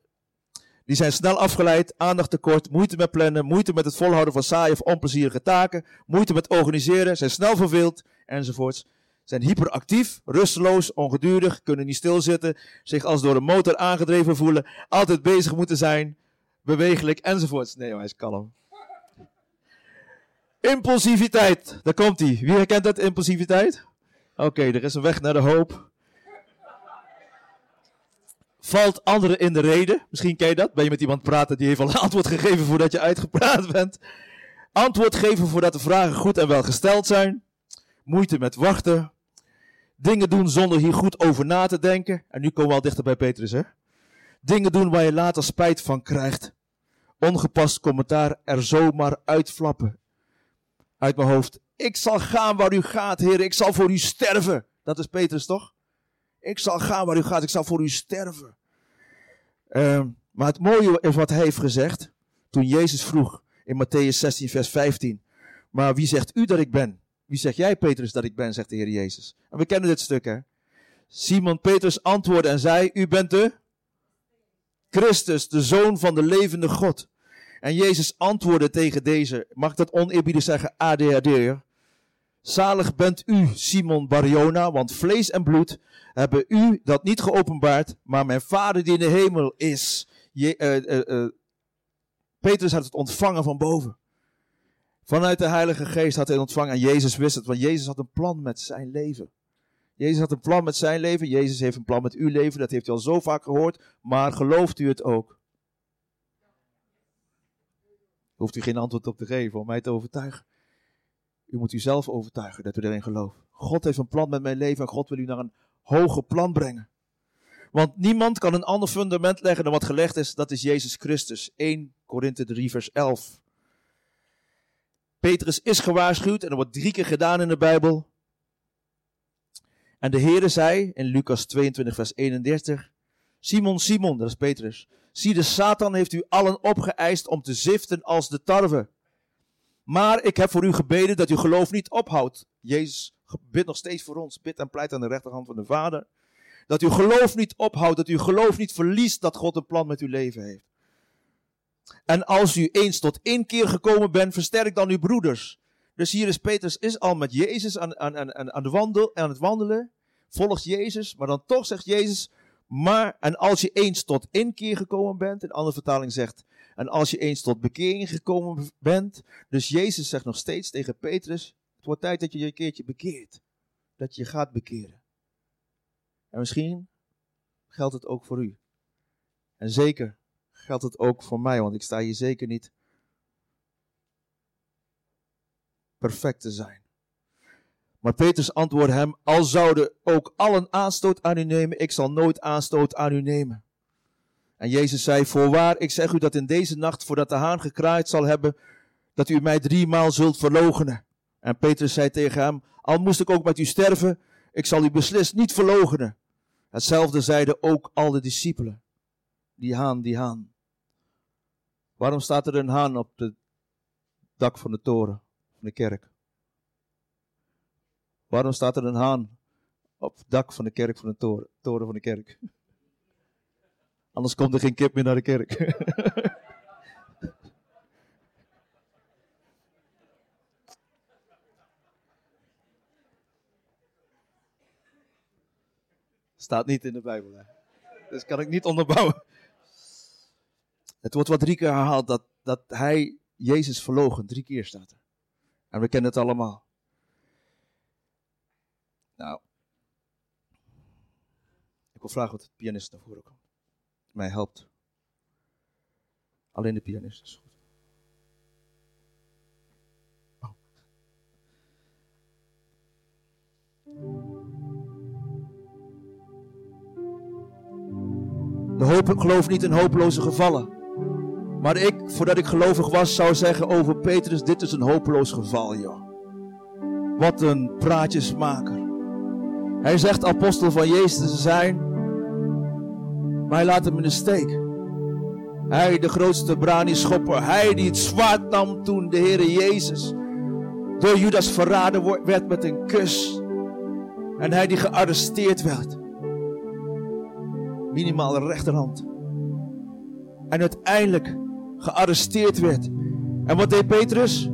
Die zijn snel afgeleid, tekort, moeite met plannen, moeite met het volhouden van saaie of onplezierige taken, moeite met organiseren, zijn snel verveeld enzovoorts. Zijn hyperactief, rusteloos, ongedurig, kunnen niet stilzitten, zich als door een motor aangedreven voelen, altijd bezig moeten zijn, bewegelijk enzovoorts. Nee, hij is kalm. Impulsiviteit, daar komt hij. Wie herkent dat, impulsiviteit? Oké, er is een weg naar de hoop. Valt anderen in de reden? Misschien ken je dat. Ben je met iemand praten die heeft al antwoord gegeven voordat je uitgepraat bent? Antwoord geven voordat de vragen goed en wel gesteld zijn. Moeite met wachten. Dingen doen zonder hier goed over na te denken. En nu komen we al dichter bij Petrus, hè? Dingen doen waar je later spijt van krijgt. Ongepast commentaar er zomaar uitflappen. Uit mijn hoofd. Ik zal gaan waar u gaat, Heer. Ik zal voor u sterven. Dat is Petrus toch? Ik zal gaan waar u gaat. Ik zal voor u sterven. Uh, maar het mooie is wat hij heeft gezegd. Toen Jezus vroeg in Matthäus 16, vers 15. Maar wie zegt u dat ik ben? Wie zeg jij, Petrus, dat ik ben? Zegt de Heer Jezus. En we kennen dit stuk, hè? Simon Petrus antwoordde en zei: U bent de Christus, de zoon van de levende God. En Jezus antwoordde tegen deze, mag dat oneerbiedig zeggen, ADHD'er. Zalig bent u, Simon Bariona, want vlees en bloed hebben u dat niet geopenbaard, maar mijn Vader die in de hemel is. Je, uh, uh, uh, Petrus had het ontvangen van boven. Vanuit de Heilige Geest had hij ontvangen en Jezus wist het, want Jezus had een plan met zijn leven. Jezus had een plan met zijn leven. Jezus heeft een plan met uw leven. Dat heeft u al zo vaak gehoord. Maar gelooft u het ook? Hoeft u geen antwoord op te geven om mij te overtuigen. U moet uzelf overtuigen dat u erin gelooft. God heeft een plan met mijn leven en God wil u naar een hoger plan brengen. Want niemand kan een ander fundament leggen dan wat gelegd is. Dat is Jezus Christus. 1 Korinthe 3 vers 11. Petrus is gewaarschuwd en dat wordt drie keer gedaan in de Bijbel. En de Heere zei in Lucas 22 vers 31. Simon, Simon, dat is Petrus. Zie, de Satan heeft u allen opgeëist om te ziften als de tarwe. Maar ik heb voor u gebeden dat uw geloof niet ophoudt. Jezus bidt nog steeds voor ons. Bid en pleit aan de rechterhand van de Vader. Dat uw geloof niet ophoudt. Dat uw geloof niet verliest dat God een plan met uw leven heeft. En als u eens tot inkeer gekomen bent, versterk dan uw broeders. Dus hier is Petrus is al met Jezus aan, aan, aan, aan, de wandel, aan het wandelen. Volgt Jezus. Maar dan toch zegt Jezus. Maar, en als je eens tot inkeer gekomen bent. Een andere vertaling zegt. En als je eens tot bekering gekomen bent. Dus Jezus zegt nog steeds tegen Petrus. Het wordt tijd dat je je een keertje bekeert. Dat je gaat bekeren. En misschien geldt het ook voor u. En zeker geldt het ook voor mij, want ik sta hier zeker niet perfect te zijn. Maar Petrus antwoordde hem: Al zouden ook allen aanstoot aan u nemen, ik zal nooit aanstoot aan u nemen. En Jezus zei: Voorwaar, ik zeg u dat in deze nacht, voordat de haan gekraaid zal hebben, dat u mij driemaal zult verloochenen. En Petrus zei tegen hem: Al moest ik ook met u sterven, ik zal u beslist niet verloochenen. Hetzelfde zeiden ook al de discipelen. Die haan, die haan. Waarom staat er een haan op het dak van de toren, van de kerk? Waarom staat er een haan op het dak van de kerk van de toren, toren van de kerk? Anders komt er geen kip meer naar de kerk. Staat niet in de Bijbel. Hè? Dus kan ik niet onderbouwen. Het wordt wat drie keer herhaald dat, dat hij Jezus verlogen. Drie keer staat er. En we kennen het allemaal. Nou. Ik wil vragen wat de pianist naar voren komt. Mij helpt. Alleen de pianist is goed. De hoop geloof niet in hopeloze gevallen. Maar ik, voordat ik gelovig was, zou zeggen over Petrus: dit is een hopeloos geval, joh. Wat een praatjesmaker. Hij zegt apostel van Jezus te zijn, maar hij laat hem in de steek. Hij, de grootste brani-schopper, hij die het zwaard nam toen de Heere Jezus door Judas verraden werd met een kus. En hij die gearresteerd werd minimaal rechterhand. En uiteindelijk gearresteerd werd. En wat deed Petrus?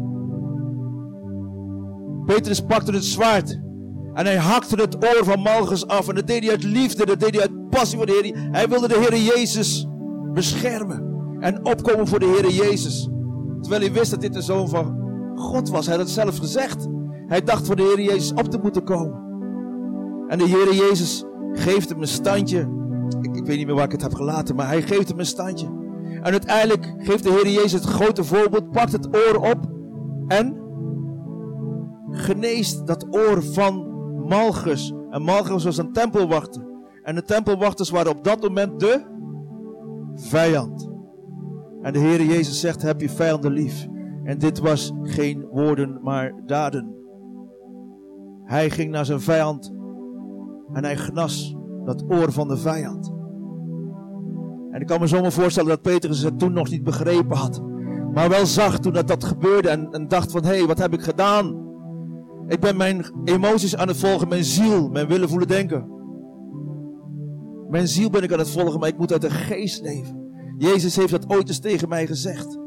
Petrus pakte het zwaard. En hij hakte het oor van Malchus af. En dat deed hij uit liefde. Dat deed hij uit passie voor de Heer. Hij wilde de Heer Jezus beschermen. En opkomen voor de Heer Jezus. Terwijl hij wist dat dit de zoon van God was. Hij had het zelf gezegd. Hij dacht voor de Heer Jezus op te moeten komen. En de Heer Jezus geeft hem een standje ik, ik weet niet meer waar ik het heb gelaten, maar hij geeft hem een standje. En uiteindelijk geeft de Heer Jezus het grote voorbeeld, pakt het oor op en geneest dat oor van Malchus. En Malchus was een tempelwachter. En de tempelwachters waren op dat moment de vijand. En de Heer Jezus zegt, heb je vijanden lief. En dit was geen woorden, maar daden. Hij ging naar zijn vijand en hij genas dat oor van de vijand. En ik kan me zomaar voorstellen dat Petrus het toen nog niet begrepen had. Maar wel zag toen dat dat gebeurde en, en dacht van, hé, hey, wat heb ik gedaan? Ik ben mijn emoties aan het volgen, mijn ziel, mijn willen voelen denken. Mijn ziel ben ik aan het volgen, maar ik moet uit de geest leven. Jezus heeft dat ooit eens tegen mij gezegd.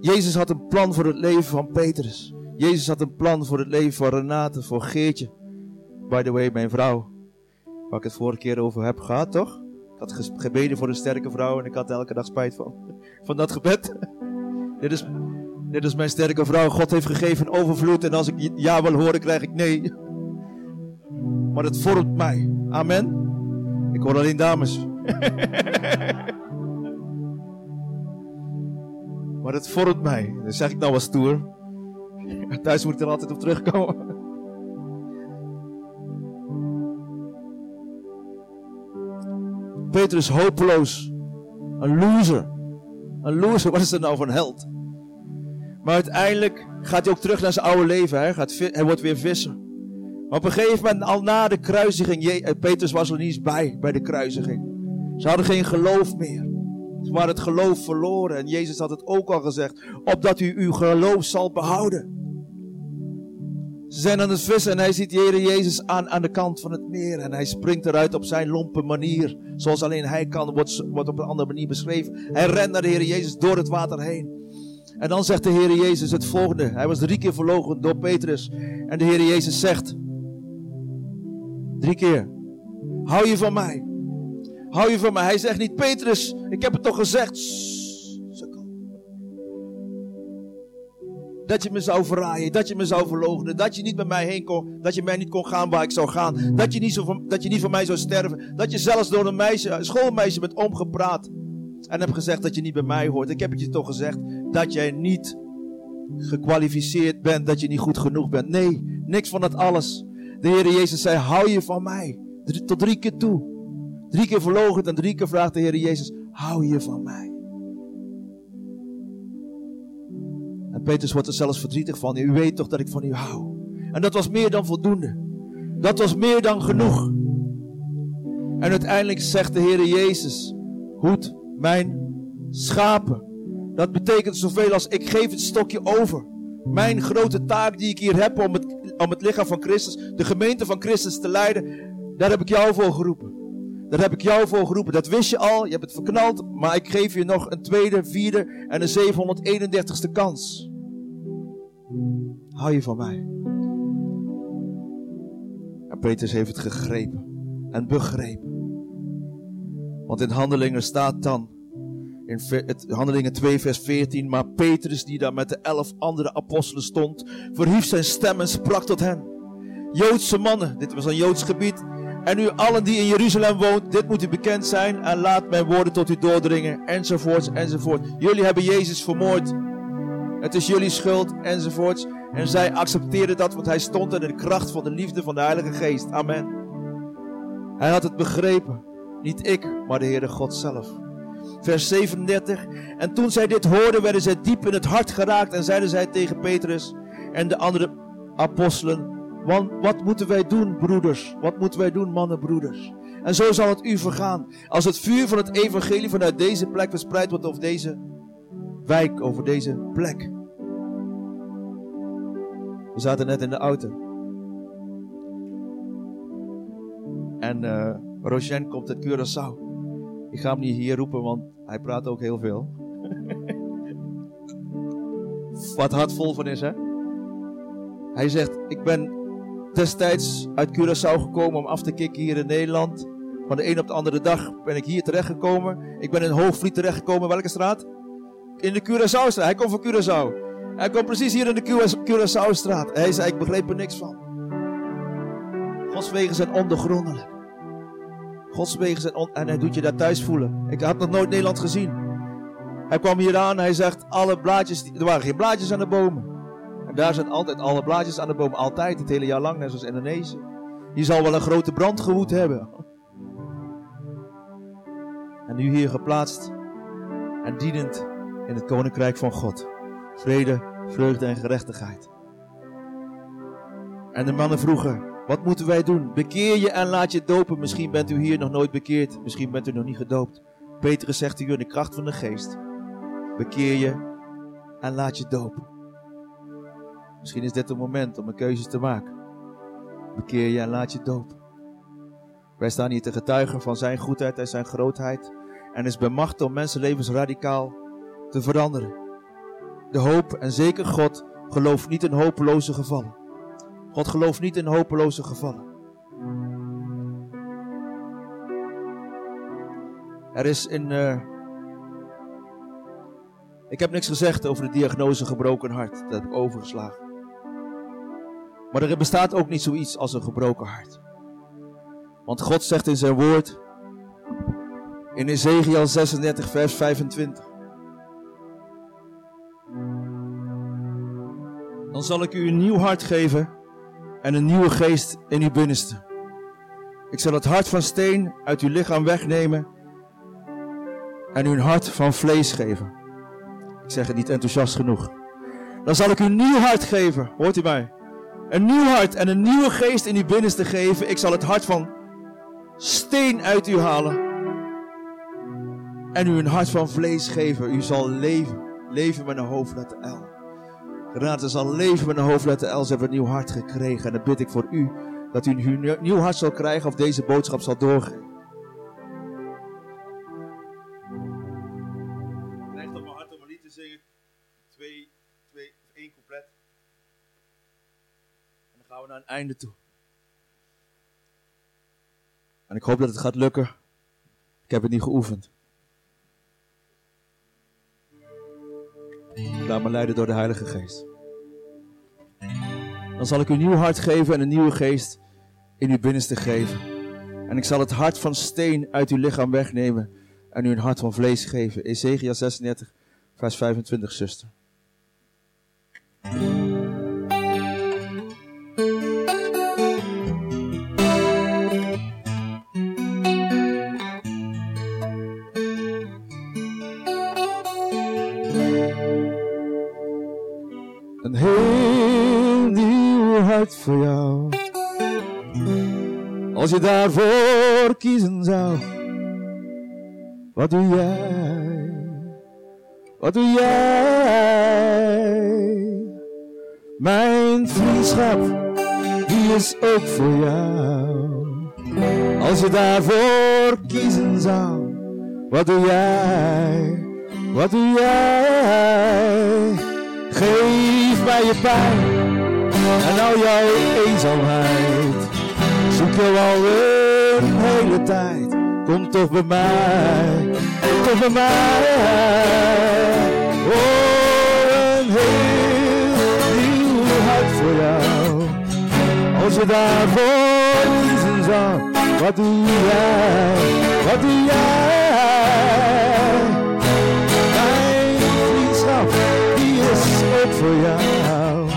Jezus had een plan voor het leven van Petrus. Jezus had een plan voor het leven van Renate, voor Geertje. By the way, mijn vrouw. Waar ik het vorige keer over heb gehad, toch? Ik had gebeden voor een sterke vrouw en ik had elke dag spijt van, van dat gebed. Dit is Dit is mijn sterke vrouw. God heeft gegeven overvloed. En als ik ja wil horen, krijg ik nee. Maar het vormt mij. Amen. Ik hoor alleen dames. maar het vormt mij. Dat zeg ik nou als stoer. Thuis moet ik er altijd op terugkomen. Petrus hopeloos. Een loser. Een loser, wat is dat nou een held? Maar uiteindelijk gaat hij ook terug naar zijn oude leven. Hij, gaat, hij wordt weer visser. Maar op een gegeven moment, al na de kruisiging, eh, Petrus was er niet eens bij, bij de kruisiging. Ze hadden geen geloof meer. Ze waren het geloof verloren. En Jezus had het ook al gezegd, opdat u uw geloof zal behouden. Ze zijn aan het vissen en hij ziet de Heer Jezus aan, aan de kant van het meer. En hij springt eruit op zijn lompe manier. Zoals alleen hij kan, wordt, wordt op een andere manier beschreven. Hij rent naar de Heer Jezus door het water heen. En dan zegt de Heer Jezus het volgende. Hij was drie keer verlogen door Petrus. En de Heer Jezus zegt, drie keer, hou je van mij. Hou je van mij. Hij zegt niet, Petrus, ik heb het toch gezegd. Dat je me zou verraaien, dat je me zou verloochenen, dat je niet met mij heen kon, dat je mij niet kon gaan waar ik zou gaan, dat je niet, zo dat je niet voor mij zou sterven, dat je zelfs door een meisje, een schoolmeisje bent omgepraat en hebt gezegd dat je niet bij mij hoort. Ik heb het je toch gezegd dat jij niet gekwalificeerd bent, dat je niet goed genoeg bent. Nee, niks van dat alles. De Heer Jezus zei, hou je van mij. Tot drie keer toe. Drie keer verlogen en drie keer vraagt de Heer Jezus, hou je van mij. Petrus wordt er zelfs verdrietig van. U weet toch dat ik van u hou. En dat was meer dan voldoende. Dat was meer dan genoeg. En uiteindelijk zegt de Heer Jezus, hoed mijn schapen. Dat betekent zoveel als ik geef het stokje over. Mijn grote taak die ik hier heb om het, om het lichaam van Christus, de gemeente van Christus te leiden, daar heb ik jou voor geroepen. Daar heb ik jou voor geroepen. Dat wist je al, je hebt het verknald, maar ik geef je nog een tweede, vierde en een 731ste kans. Hou je van mij? En Petrus heeft het gegrepen en begrepen. Want in Handelingen staat dan, in Handelingen 2 vers 14, maar Petrus die daar met de elf andere apostelen stond, verhief zijn stem en sprak tot hen. Joodse mannen, dit was een Joods gebied, en u allen die in Jeruzalem woont, dit moet u bekend zijn en laat mijn woorden tot u doordringen, enzovoorts, enzovoort. Jullie hebben Jezus vermoord. Het is jullie schuld, enzovoorts. En zij accepteerden dat, want hij stond in de kracht van de liefde van de Heilige Geest. Amen. Hij had het begrepen. Niet ik, maar de Heere God zelf. Vers 37. En toen zij dit hoorden, werden zij diep in het hart geraakt en zeiden zij tegen Petrus en de andere apostelen. Want wat moeten wij doen, broeders? Wat moeten wij doen, mannen, broeders? En zo zal het u vergaan. Als het vuur van het evangelie vanuit deze plek verspreid wordt over deze wijk, over deze plek. We zaten net in de auto. En uh, komt uit Curaçao. Ik ga hem niet hier roepen, want hij praat ook heel veel. Wat hart vol van is, hè? Hij zegt: Ik ben destijds uit Curaçao gekomen om af te kicken hier in Nederland. Van de een op de andere dag ben ik hier terechtgekomen. Ik ben in Hoogvliet terechtgekomen. Welke straat? In de Curaçao-straat. Hij komt van Curaçao. Hij komt precies hier in de Curaçao-straat. Hij zei, ik begreep er niks van. Gods wegen zijn ondergrondelijk. Gods wegen zijn En hij doet je daar thuis voelen. Ik had nog nooit Nederland gezien. Hij kwam hier aan. Hij zegt, alle blaadjes. Er waren geen blaadjes aan de bomen. En daar zijn altijd alle blaadjes aan de bomen. Altijd, het hele jaar lang. Net zoals Indonesië. Je zal wel een grote brand gewoed hebben. En nu hier geplaatst. En dienend in het koninkrijk van God. Vrede, vreugde en gerechtigheid. En de mannen vroegen: Wat moeten wij doen? Bekeer je en laat je dopen. Misschien bent u hier nog nooit bekeerd. Misschien bent u nog niet gedoopt. Petrus zegt u in de kracht van de geest: Bekeer je en laat je dopen. Misschien is dit het moment om een keuze te maken. Bekeer je en laat je dopen. Wij staan hier te getuigen van zijn goedheid en zijn grootheid. En is bemacht om mensenlevens radicaal te veranderen. De hoop en zeker God gelooft niet in hopeloze gevallen. God gelooft niet in hopeloze gevallen. Er is in uh, Ik heb niks gezegd over de diagnose gebroken hart. Dat heb ik overgeslagen. Maar er bestaat ook niet zoiets als een gebroken hart. Want God zegt in zijn woord, in Ezekiel 36, vers 25. Dan zal ik u een nieuw hart geven en een nieuwe geest in uw binnenste. Ik zal het hart van steen uit uw lichaam wegnemen en u een hart van vlees geven. Ik zeg het niet enthousiast genoeg. Dan zal ik u een nieuw hart geven. Hoort u mij? Een nieuw hart en een nieuwe geest in uw binnenste geven. Ik zal het hart van steen uit u halen. En u een hart van vlees geven. U zal leven. Leven met een hoofdletter L. Renate zal leven met een hoofdletter L. Ze hebben een nieuw hart gekregen. En dan bid ik voor u dat u een nieuw hart zal krijgen of deze boodschap zal doorgeven. Krijgt op mijn hart om een lied te zingen. Twee, twee, één couplet. En dan gaan we naar een einde toe. En ik hoop dat het gaat lukken. Ik heb het niet geoefend. Laat me leiden door de Heilige Geest. Dan zal ik u een nieuw hart geven en een nieuwe geest in uw binnenste geven. En ik zal het hart van steen uit uw lichaam wegnemen en u een hart van vlees geven. Ezekiel 36, vers 25, zuster. Als je daarvoor kiezen zou. Wat doe jij? Wat doe jij? Mijn vriendschap, die is ook voor jou. Als je daarvoor kiezen zou. Wat doe jij? Wat doe jij? Geef mij je pijn en al jouw eenzaamheid. Je al een hele tijd. Kom toch bij mij, kom toch bij mij. Oh, een heel nieuw hart voor jou. Als je daarvoor kiezen zou, wat doe jij? Wat doe jij? Mijn vriendschap, die is ook voor jou.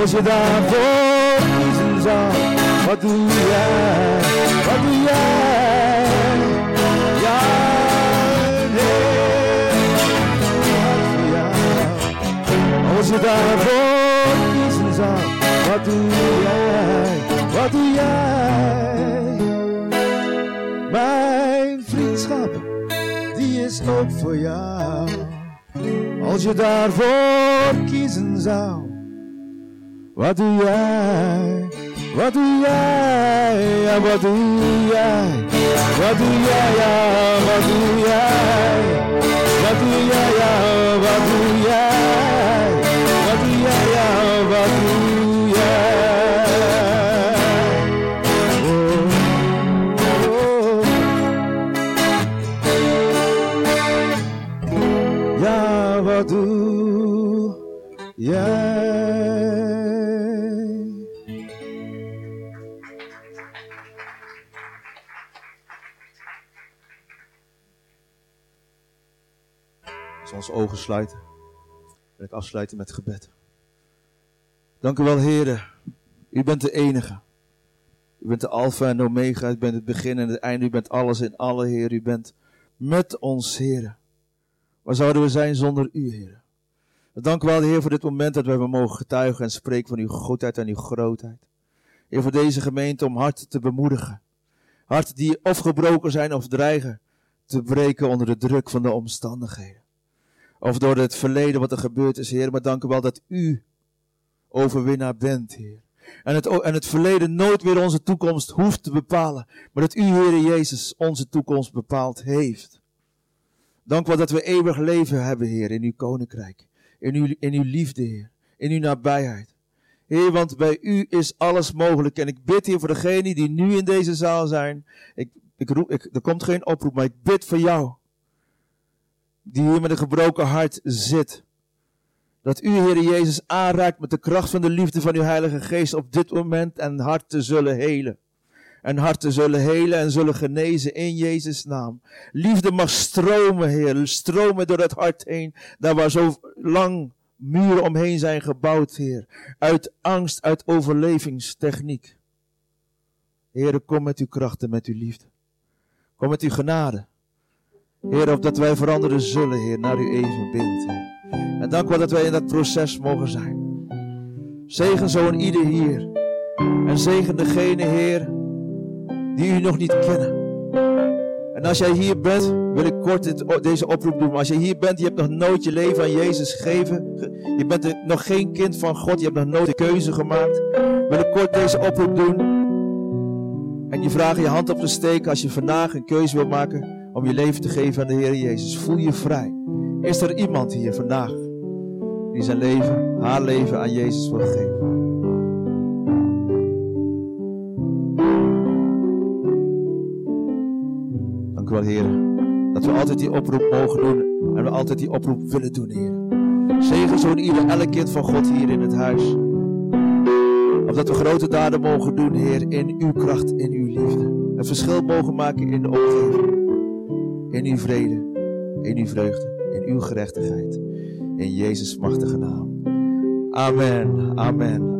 Als je daarvoor kiezen zou, wat doe jij? Wat doe jij? Ja, nee. Als je daarvoor kiezen zou, wat doe jij? Wat doe jij? Mijn vriendschap, die is ook voor jou. Als je daarvoor kiezen zou, wat doe jij? Wat doe jij? Ja, ogen sluiten, wil ik afsluiten met gebed. Dank u wel, heren. U bent de enige. U bent de alfa en omega. U bent het begin en het einde. U bent alles in alle, Heer. U bent met ons, heren. Waar zouden we zijn zonder u, heren? Dank u wel, Heer, voor dit moment dat we mogen getuigen en spreken van uw goedheid en uw grootheid. Heer, voor deze gemeente om harten te bemoedigen. Harten die of gebroken zijn of dreigen te breken onder de druk van de omstandigheden. Of door het verleden wat er gebeurd is, Heer. Maar dank u wel dat u overwinnaar bent, Heer. En het, en het verleden nooit weer onze toekomst hoeft te bepalen. Maar dat u, Heer Jezus, onze toekomst bepaald heeft. Dank wel dat we eeuwig leven hebben, Heer, in uw koninkrijk. In uw, in uw liefde, Heer. In uw nabijheid. Heer, want bij u is alles mogelijk. En ik bid hier voor degenen die nu in deze zaal zijn. Ik, ik roep, ik, er komt geen oproep, maar ik bid voor jou. Die hier met een gebroken hart zit. Dat u, Heer Jezus, aanraakt met de kracht van de liefde van uw Heilige Geest op dit moment en harten zullen helen. En harten zullen helen en zullen genezen in Jezus' naam. Liefde mag stromen, Heer. Stromen door het hart heen. Daar waar zo lang muren omheen zijn gebouwd, Heer. Uit angst, uit overlevingstechniek. Heer, kom met uw kracht en met uw liefde. Kom met uw genade. Heer, opdat wij veranderen zullen, Heer, naar uw evenbeeld, Heer. En dank wel dat wij in dat proces mogen zijn. Zegen zo ieder hier. En zegen degene, Heer, die u nog niet kennen. En als jij hier bent, wil ik kort dit, deze oproep doen. Als je hier bent, je hebt nog nooit je leven aan Jezus gegeven. Je bent nog geen kind van God. Je hebt nog nooit de keuze gemaakt. Wil ik kort deze oproep doen. En je vragen je hand op te steken als je vandaag een keuze wil maken om je leven te geven aan de Heer Jezus. Voel je vrij. Is er iemand hier vandaag die zijn leven, haar leven aan Jezus wil geven? Dank u wel, Heer, dat we altijd die oproep mogen doen en we altijd die oproep willen doen, Heer. Zegen zo'n ieder, elk kind van God hier in het huis. Of dat we grote daden mogen doen, Heer, in uw kracht, in uw liefde. Een verschil mogen maken in de omgeving. In uw vrede, in uw vreugde, in uw gerechtigheid. In Jezus' machtige naam. Amen, amen.